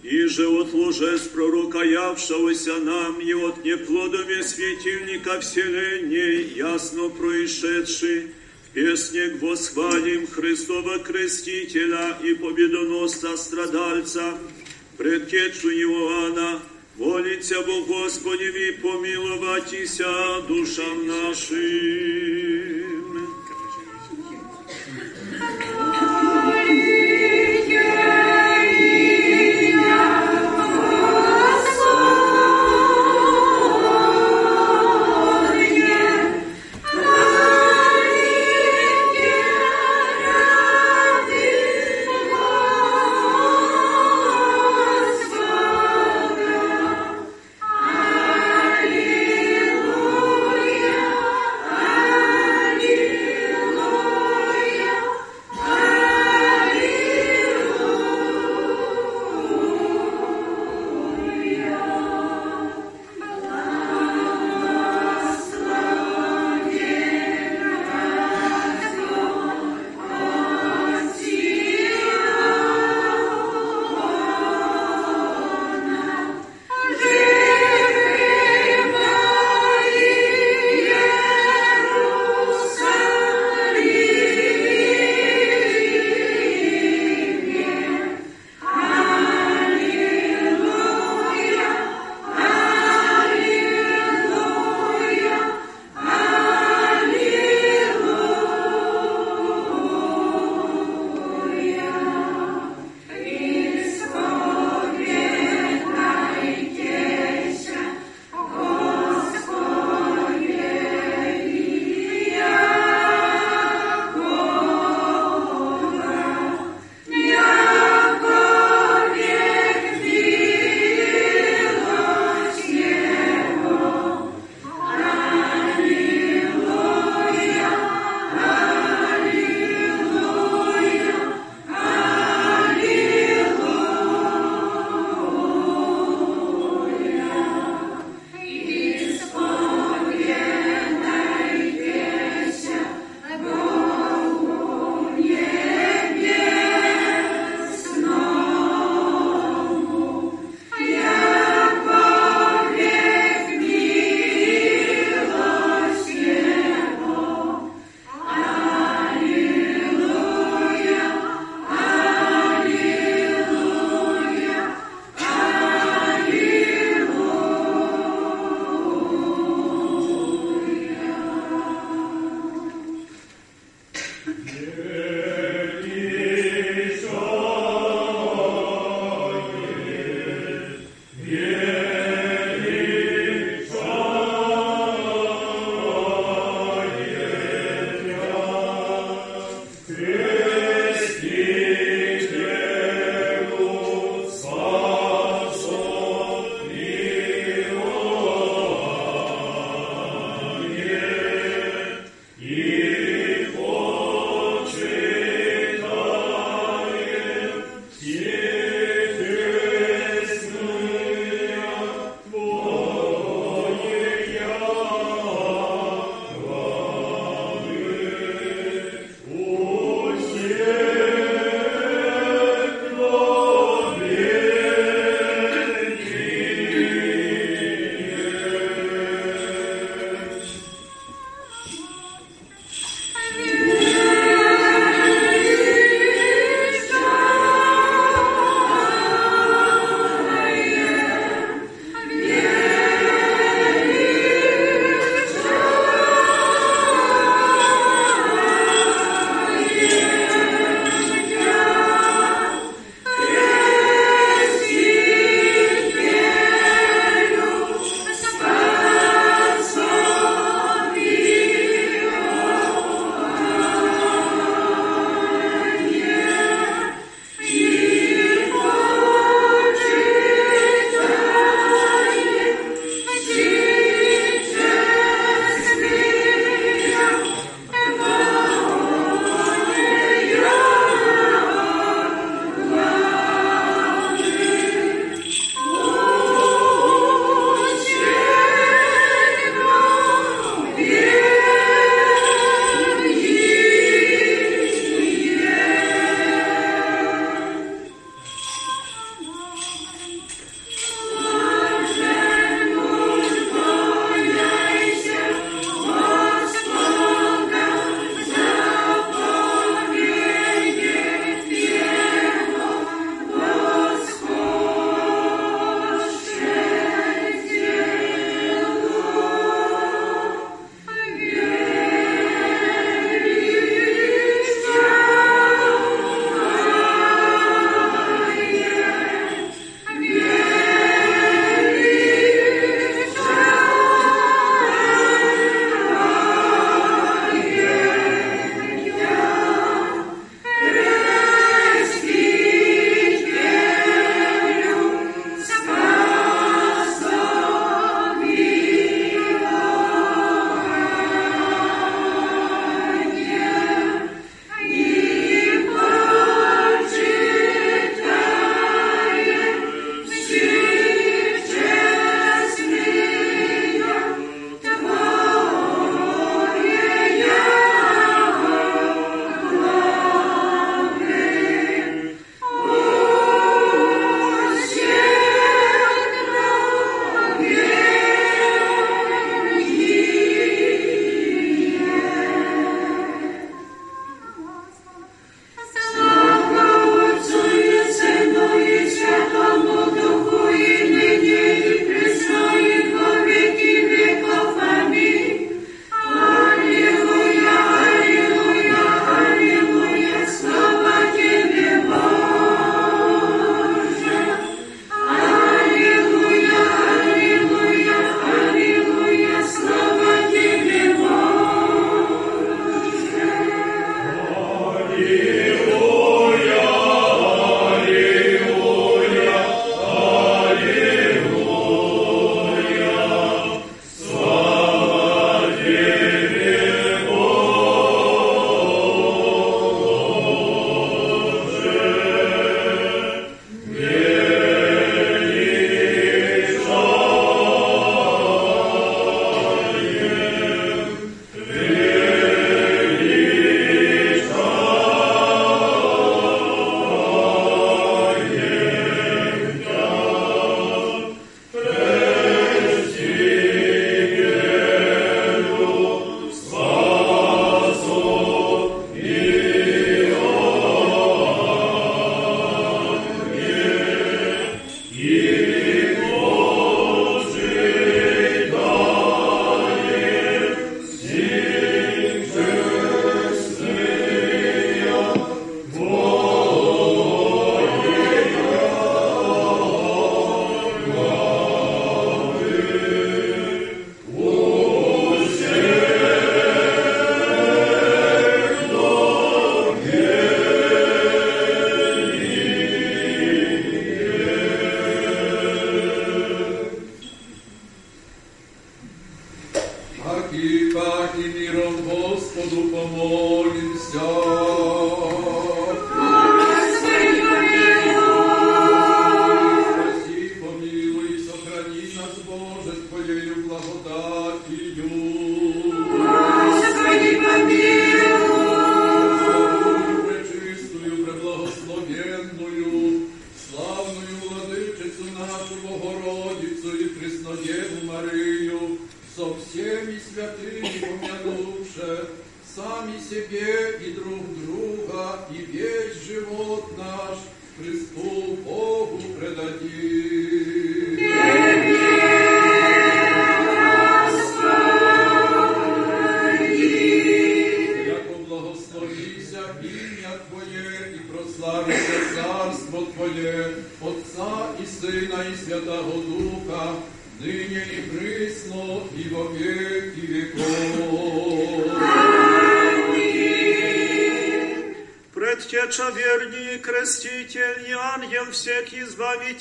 И же от лжец пророка явшегося нам, и от неплодове светильника вселенной, ясно происшедший, в песне восхвалим Христова Крестителя и победоносца страдальца, предкетшу Иоанна, молится Бог Господи, помиловатися душам нашим.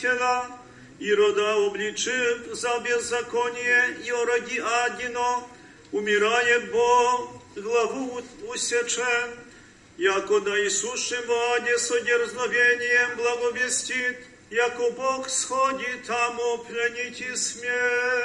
Спасителя, Ирода обличив за беззаконие и ради адино, умирает Бог, главу усече, яко да Исуше в аде со дерзновением благовестит, яко Бог сходит тому пленить и смерть.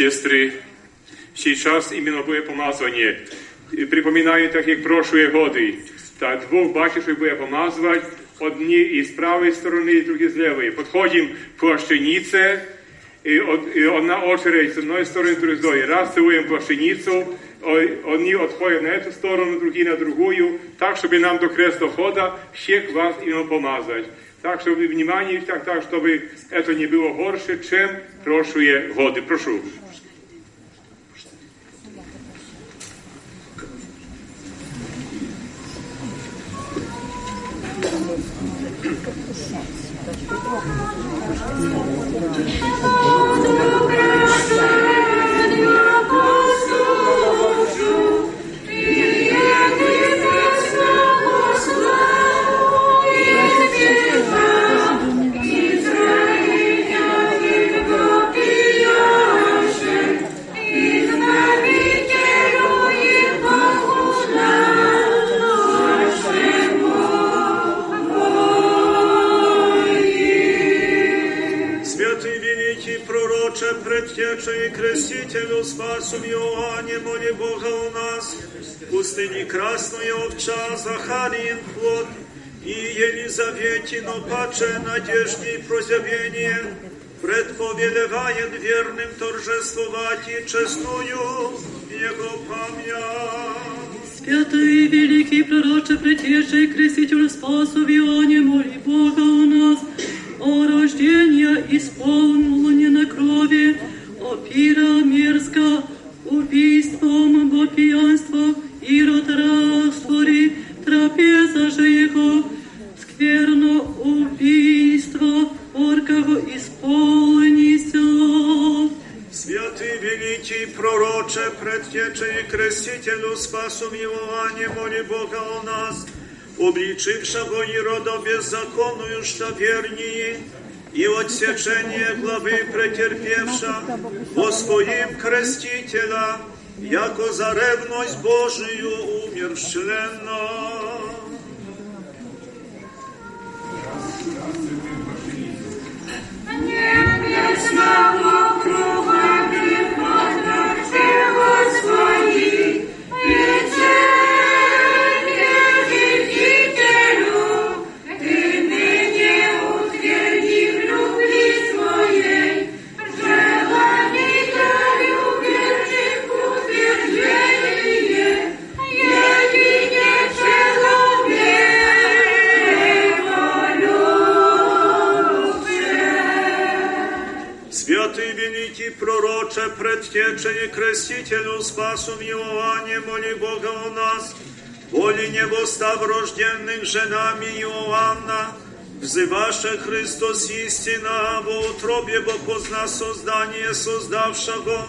Bracia i siostry, сейчас именно будет помазание. И Припоминаю, так как прошлые годы. Так, двух батюшек будет помазывать, одни из правой стороны, другие с левой. Подходим к плащанице, и, од- и одна очередь с одной стороны, другой с другой. Раз целуем плащаницу, о- одни отходят на эту сторону, другие на другую, так, чтобы нам до крестохода всех вас именно помазать. Так, чтобы внимание, так, так, чтобы это не было горше, чем прошлые годы. Прошу. Спасибо. предтече и крестителю спасу Иоанне, моли Бога у нас, в пустыне красная овча, Захариин плод, и Елизаветино паче надежде и прозявление, предповелевает верным торжествовать и честную Его память. Святый великий пророче, предтеча и креститель спасу в Ионе, моли Бога у нас, о рождения исполнении на крови, о пира мерзко, убийством, бо пьянство, и род раствори, трапеза же его, скверно убийство, оркого исполнися. Святый великий пророче, предтече и крестителю спасом Иоанне, моли Бога о нас, обличившего Ирода беззаконную штавернии и отсечение главы претерпевша, Господим крестителя, яко за ревность Божию умершленно. небостав рожденных женами Иоанна, взываше Христос истина во утробе, бо позна создание создавшего,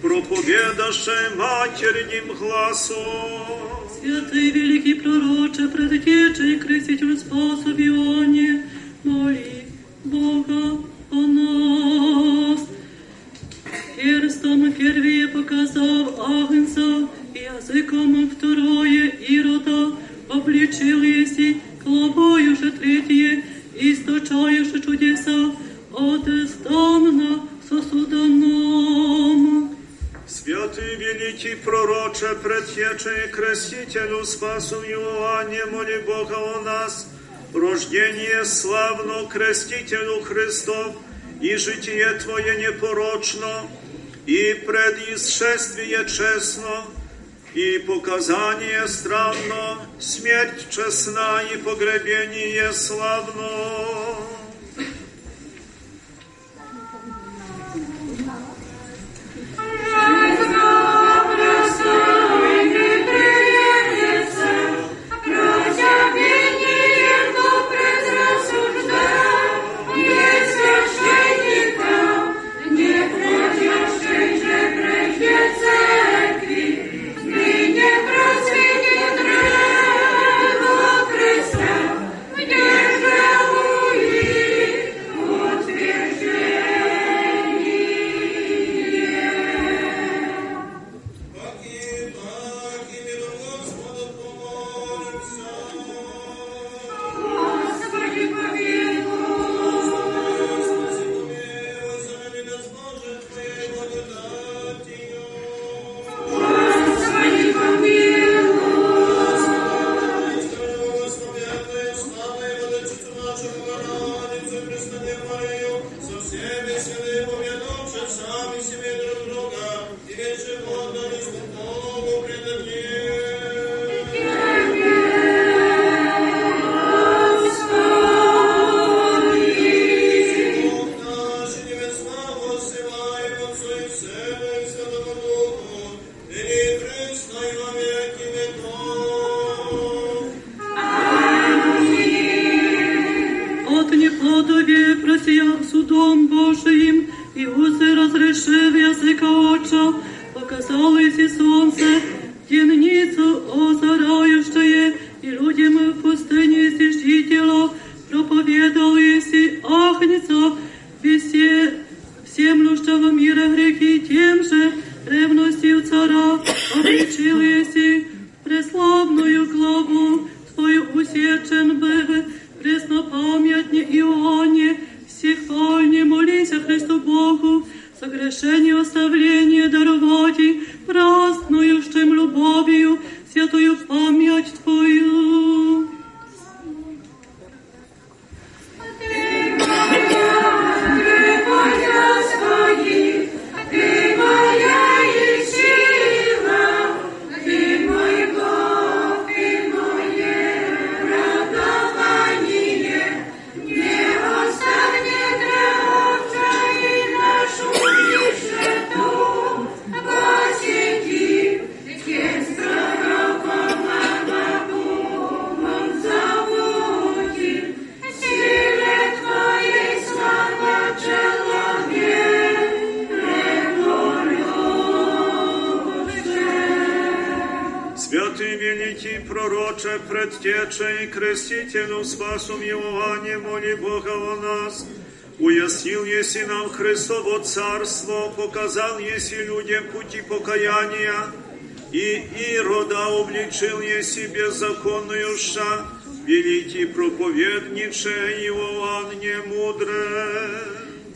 проповедаше матерним гласом. Святый великий пророче, предтеча и креститель спаса в Ионе, моли Бога о нас. Перстом первее показав Агнца, и языком второе Ирода, обличил еси, главою же третье, источаешь чудеса, от станна сосуданом. Святый великий пророче, предтече и крестителю спасу Иоанне, моли Бога о нас, рождение славно крестителю Христов, и житие Твое непорочно, и предисшествие честно, и показание странно, смерть честна и погребение славно. И крестителю спасом Иоанне, моли Бога о нас. Уяснил еси нам Христово царство, показал еси людям пути покаяния, и Ирода обличил еси беззаконную ша, великий проповедниче Иоанн немудре.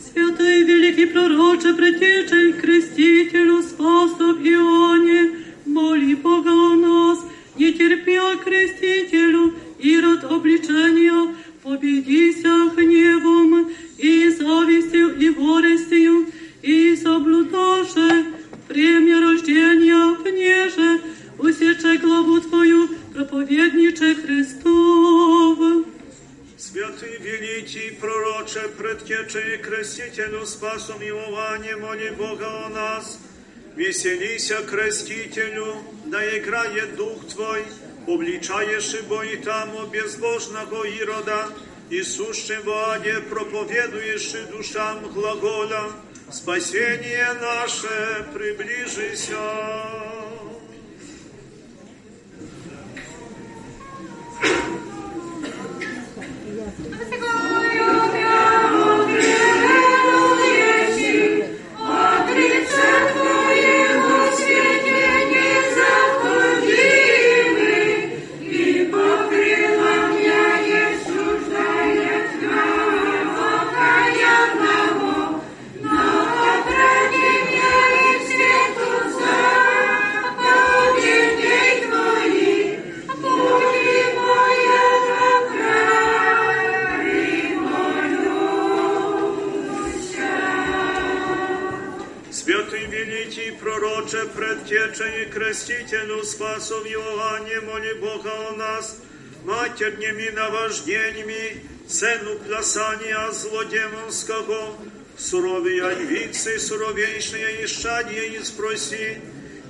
Святый великий пророче, предтече и крестителю спасов Ионе, моли Бога о нас, не терпя крестителю, ирод обличения, победися гневом и завистью и горестью, и соблудаше время рождения внеже, усече главу Твою, проповедниче Христов. Святый великий пророче, предтече и крестителю спасом Иоанне, моли Бога о нас. Веселися крестителю, да играет дух Твой, обличаешь ибо и тому безбожного Ирода, и сущим в аде проповедуешь и душам глагола, спасение наше приближися. Святый пророче, предтече и крестителю спасов Иоанне, моли Бога о нас, матерними наваждениями, цену плясания злодемонского, суровия львицы, суровейшие ищадие и спроси,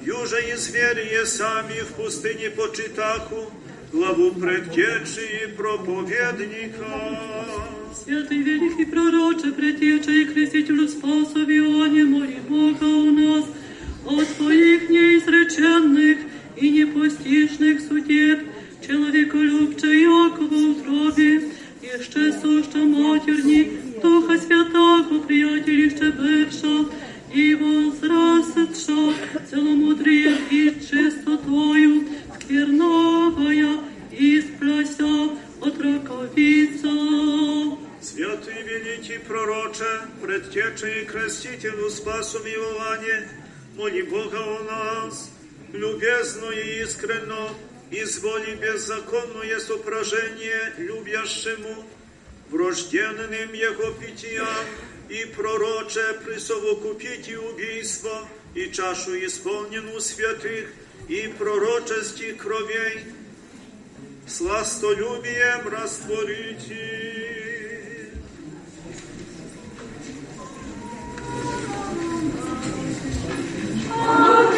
юже и зверие сами в пустыне почитаху, главу предтечи и проповедника. Святый великий пророче, предтеча и крестителю спасов Ионе, моли Бога у нас, от Твоих неизреченных и непостижных судеб, человеколюбче Якова утробе, еще суща матерни, Духа Святаго, приятелище бывша, и возрастша, целомудрие и чистотою, скверновая, испляся от раковица. Святый великий пророче, предтече и крестителю спасом Иоанне, моли Бога о нас, любезно и искренно, изволи беззаконное сопражение любящему, врожденным Его питьям, и пророче присовокупите убийство и чашу исполненную святых и пророческих кровей, сластолюбием растворите. Amen.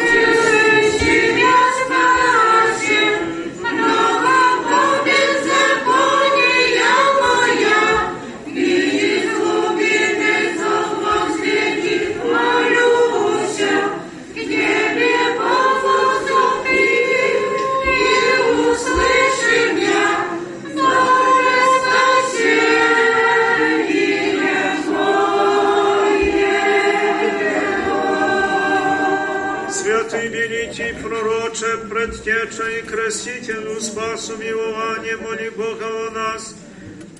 предтеча и красителю спасу милование, моли Бога о нас.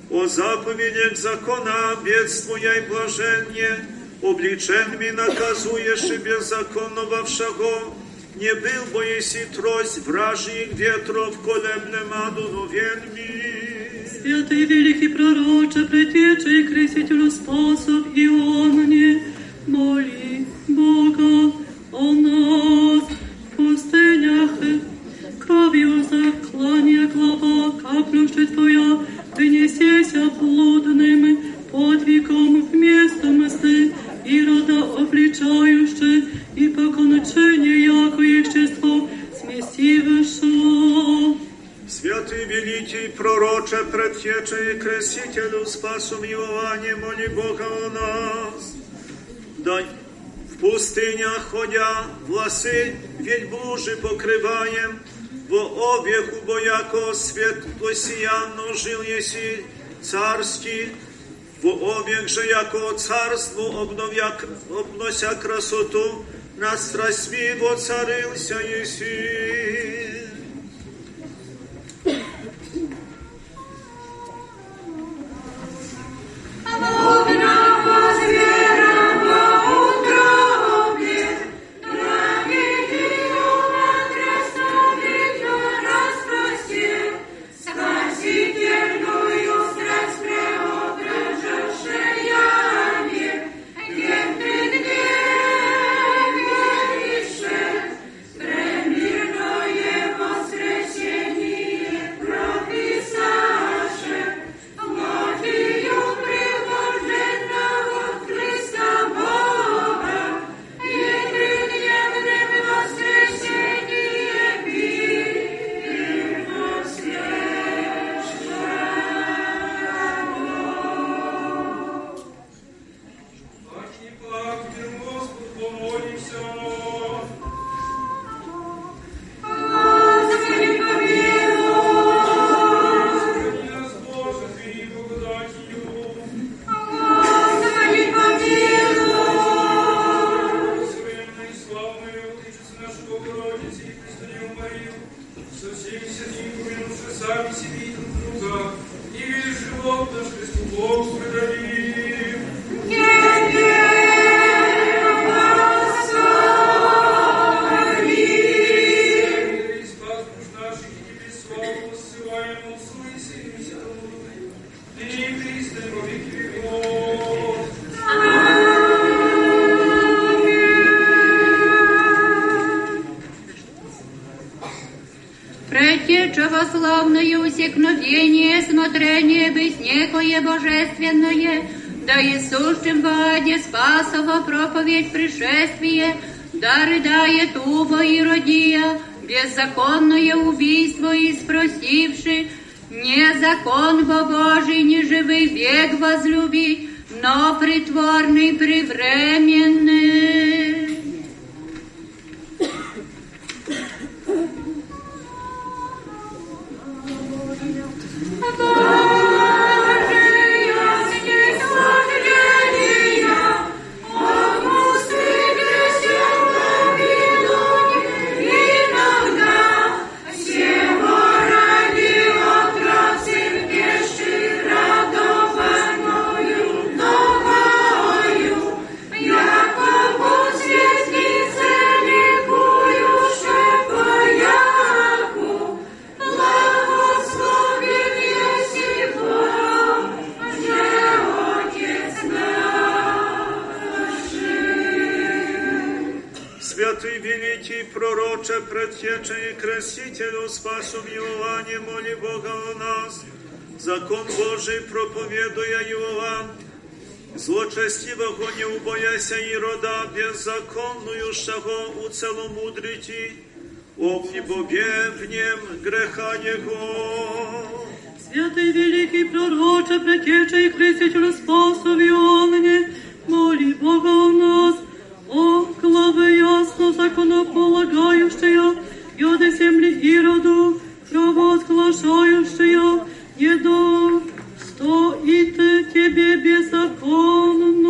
О заповедях закона бедствуя и блаженне, обличенными наказуешь и беззаконного всего, не был бы еси трость вражьих ветров колеблем адуновенми. Святый великий пророче, предтеча и крестителю спасов Ионне, моли Бога о нас в пустынях, кровью заклания глава, каплющая Твоя, принесеся блудным подвигом вместо мысли Ирода обличающий и по кончине яко исчество сместившего. Святый великий пророче, предтеча и крестителю спасу милование, моли Бога о нас. Да в пустынях ходя, власы вельблужи покрываем, во обех убояко светлосиянно жил еси царский, во обех же яко царство обновя, обнося красоту, на страстьми воцарился еси. Плачь, спасова проповедь пришествие, да рыдает уба Иродия, беззаконное убийство и спросивши, не закон во Божий, не живый век возлюби, но притворный превременный. не убояся Ирода, беззаконную шаго огнебобе в нем греха его. Святый великий пророче, предтеча и крестителю спасов Ионне, моли Бога о нас, о главы ясно законополагающая, и от земли Ироду, провозглашающая, едо стоит тебе беззаконную, что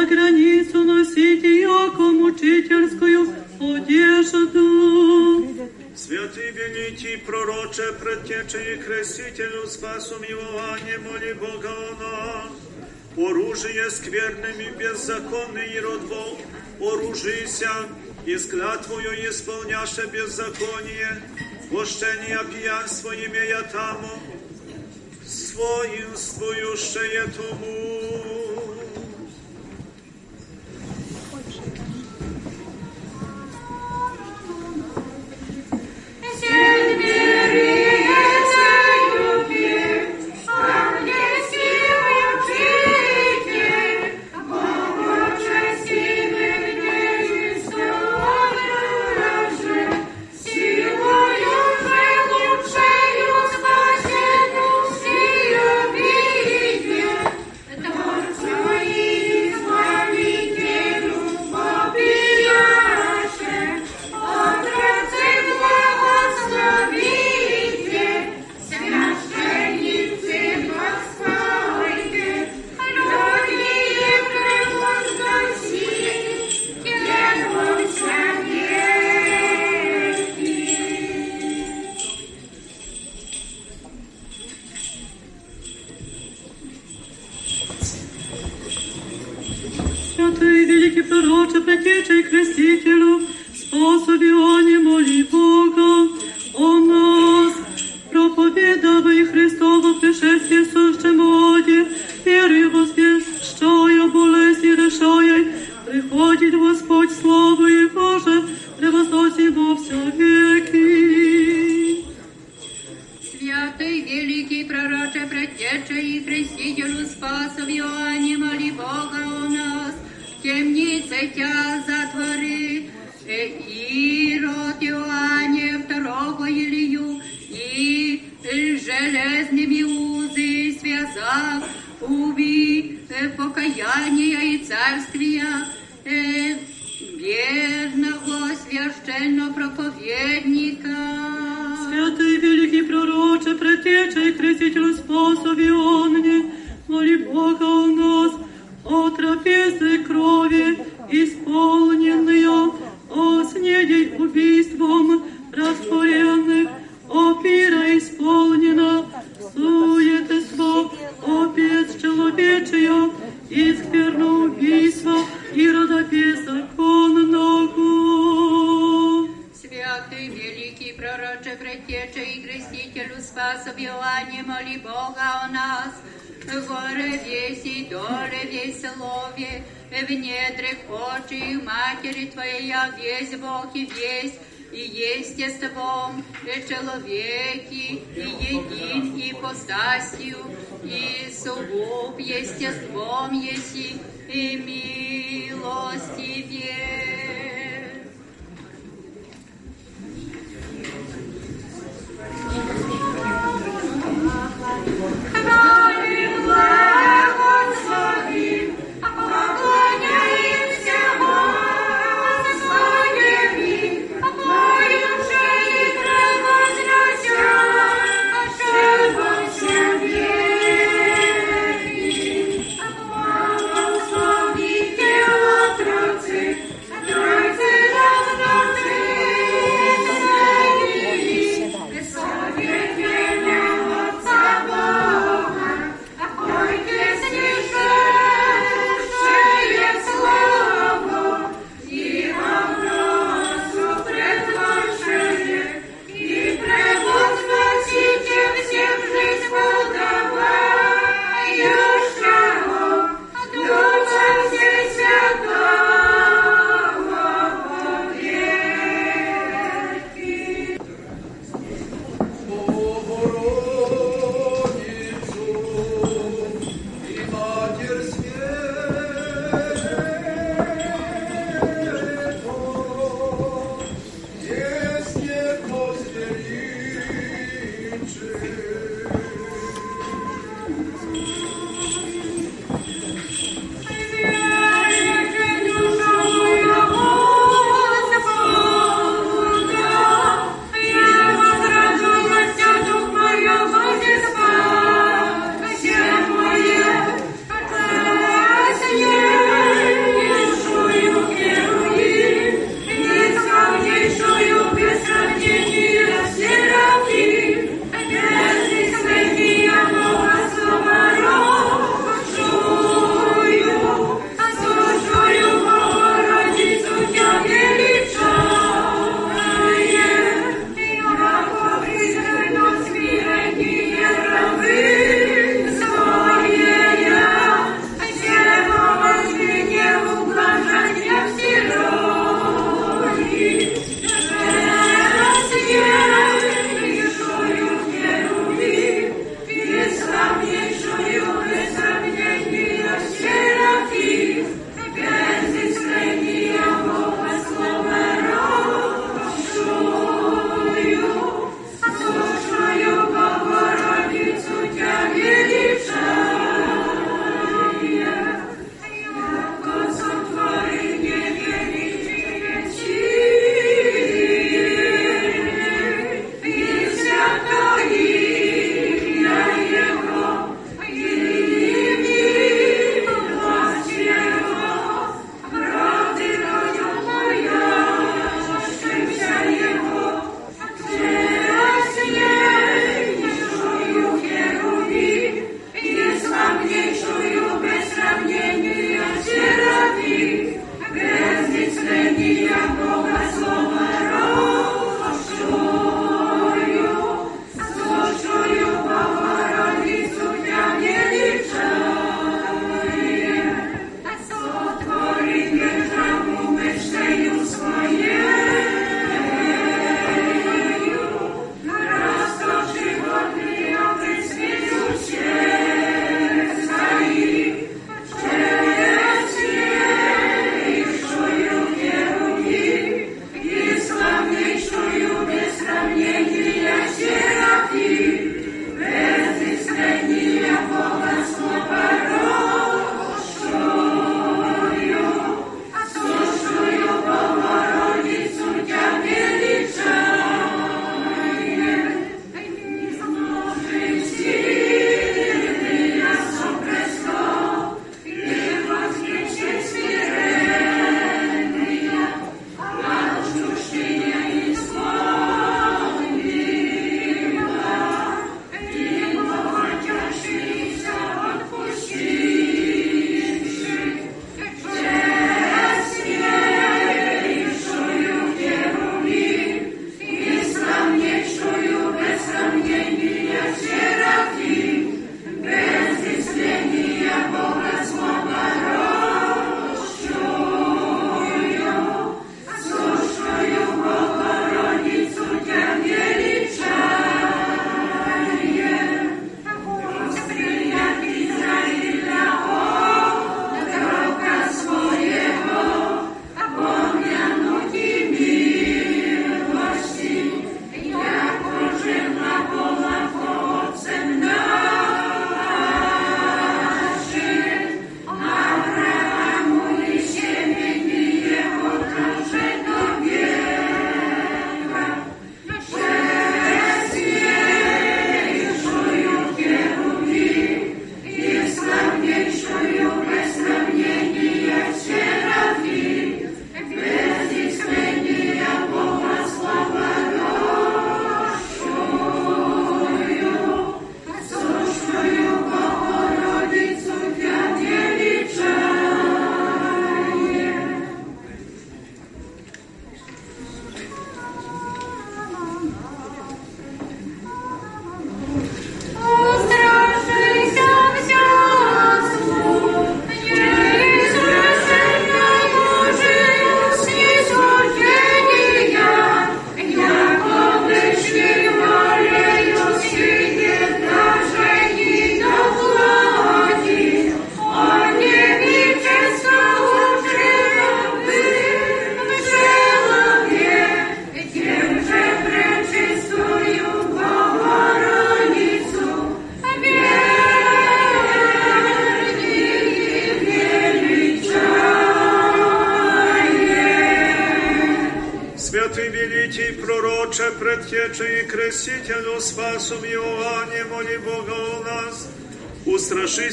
за границу носить яком учительскую одежду. Святый великий пророче, предтече и крестителю, спасу милование, моли Бога о нас. Оружие скверным и беззаконным и родвом, оружися, и склад Твою исполняше беззаконие, Вощение пьянство имея тому, своим свою шею тому.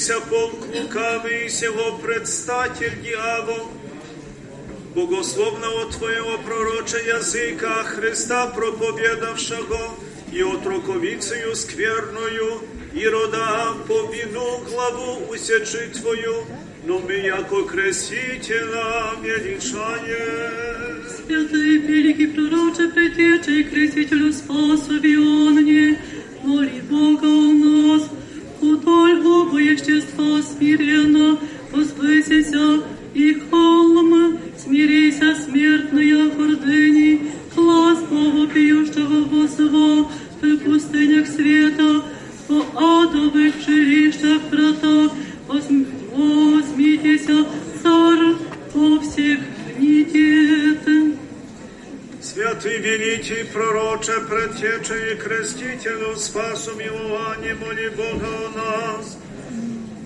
Устрашися полк лукавый и сего предстатель дьявол. Богословного Твоего пророча языка Христа проповедавшего и отроковицею скверною, и рода по вину главу усечи Твою, но мы, яко крестителя, величаем. Святый великий пророче, предтече и крестителю спасу Вионе, моли Бога о нас, удаль оба естества смиренно, возвысися и холм, смирися смертная гордыни, глаз Бога пьющего возва, в пустынях света, по адовых жилищах вратах, возм- возьмитеся, царь, по всех гнетет. Святый великий пророче, предтече и крестителю спасом Иоанне, моли Бога о нас.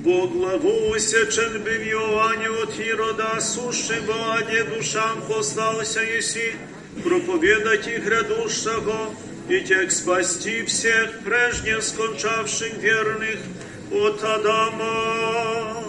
Бо главу усечен бы в Иоанне от Ирода, суши во аде душам послался еси, проповедать их грядущего, и тех спасти всех, прежде скончавших верных от Адама.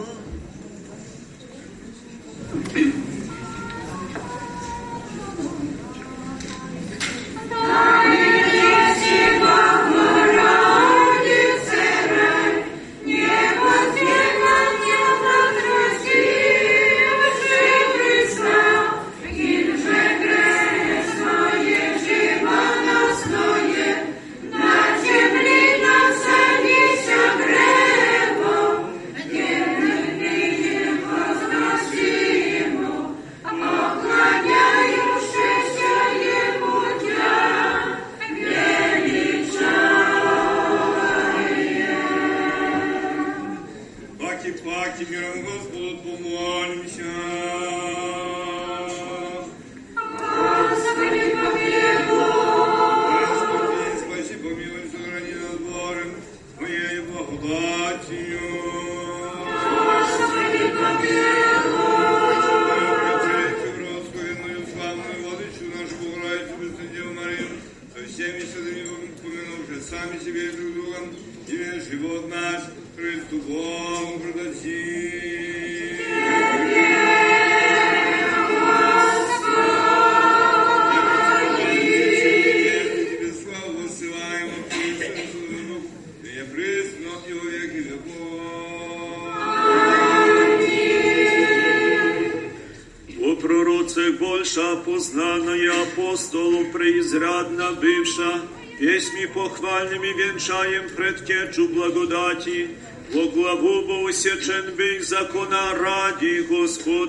Венчаем предтечу благодати, во главу во усечен бей закона ради Господня.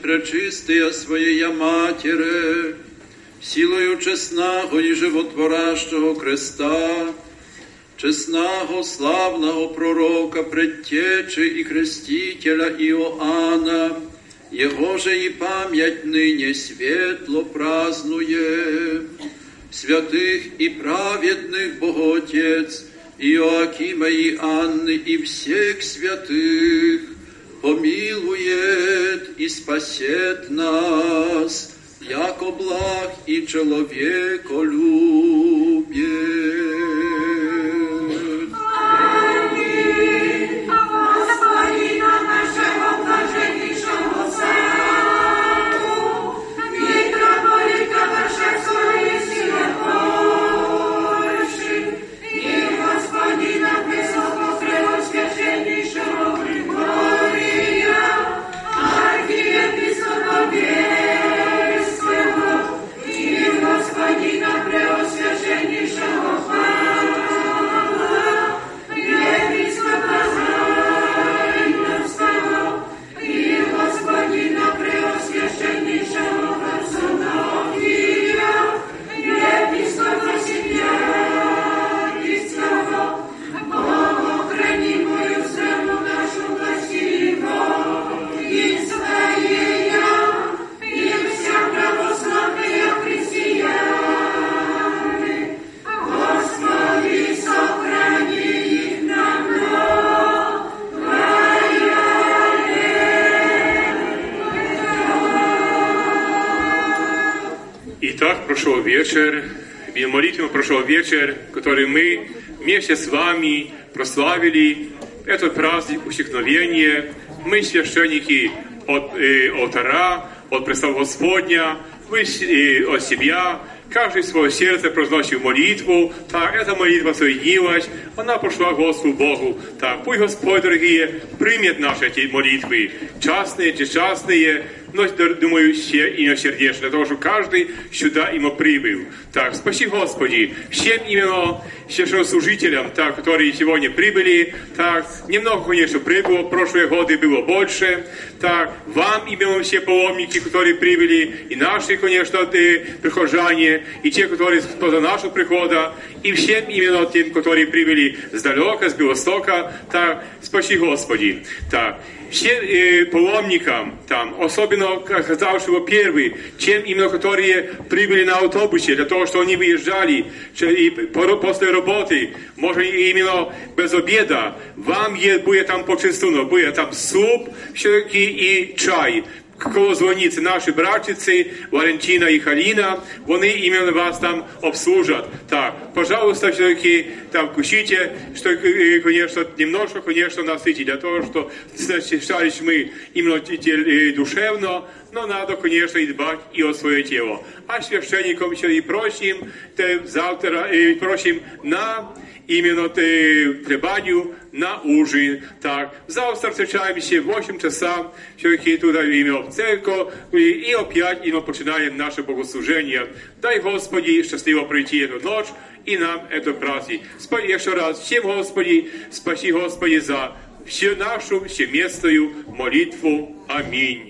пречистия Своєя Матери, силою чесного і животворящого креста, чесного славного пророка, предтечи и крестителя Иоанна, Его же и память ныне светло празднуем, святых и праведных Боготец, Иоакима и Анны и всех святых, помилует и спасет нас, яко благ и человеколюбен. прошел вечер, и молитвенно прошел вечер, который мы вместе с вами прославили этот праздник усекновения. Мы священники от э, алтара, от престола Господня, вы э, от себя, каждый свое сердце произносит молитву, так, эта молитва соединилась, она пошла к Господу Богу. Так, пусть Господь, дорогие, примет наши эти молитвы, частные, частные, но, думаю, все иносердечно, для того, чтобы каждый сюда ему прибыл. Так, спаси Господи, всем именно священнослужителям, так, которые сегодня прибыли, так, немного, конечно, прибыло, прошлые годы было больше, так, вам именно все паломники, которые прибыли, и наши, конечно, э, прихожане, и те, которые поза нашего прихода, и всем именно тем, которые прибыли сдалека, с Белостока, так, спаси Господи, так, всем э, паломникам, там, особенно оказавшего первый, чем именно которые прибыли на автобусе, для того, что они выезжали че- и по- после работы, может именно без обеда, вам е- будет там почистено, будет там суп все-таки и чай. Коло звониці наші братчиці Валентина і Халіна, вони іменно вас там обслужат. Так, пожалуйста, все-таки там кушите, что, э, конечно, немножко, конечно, насытить, для того, что защищались мы именно те- те- э, душевно, но надо, конечно, и дбать и о свое тело. А священникам еще и просим, те, завтра, э, просим на именно те, плебанию на ужин. Так, завтра встречаемся в 8 часов, все-таки туда именно в церковь, и, и опять именно начинаем наше богослужение. Дай Господи счастливо пройти эту ночь и нам эту праздник. Спа- Еще раз, всем Господи, спаси Господи за всю нашу всеместную молитву. Аминь.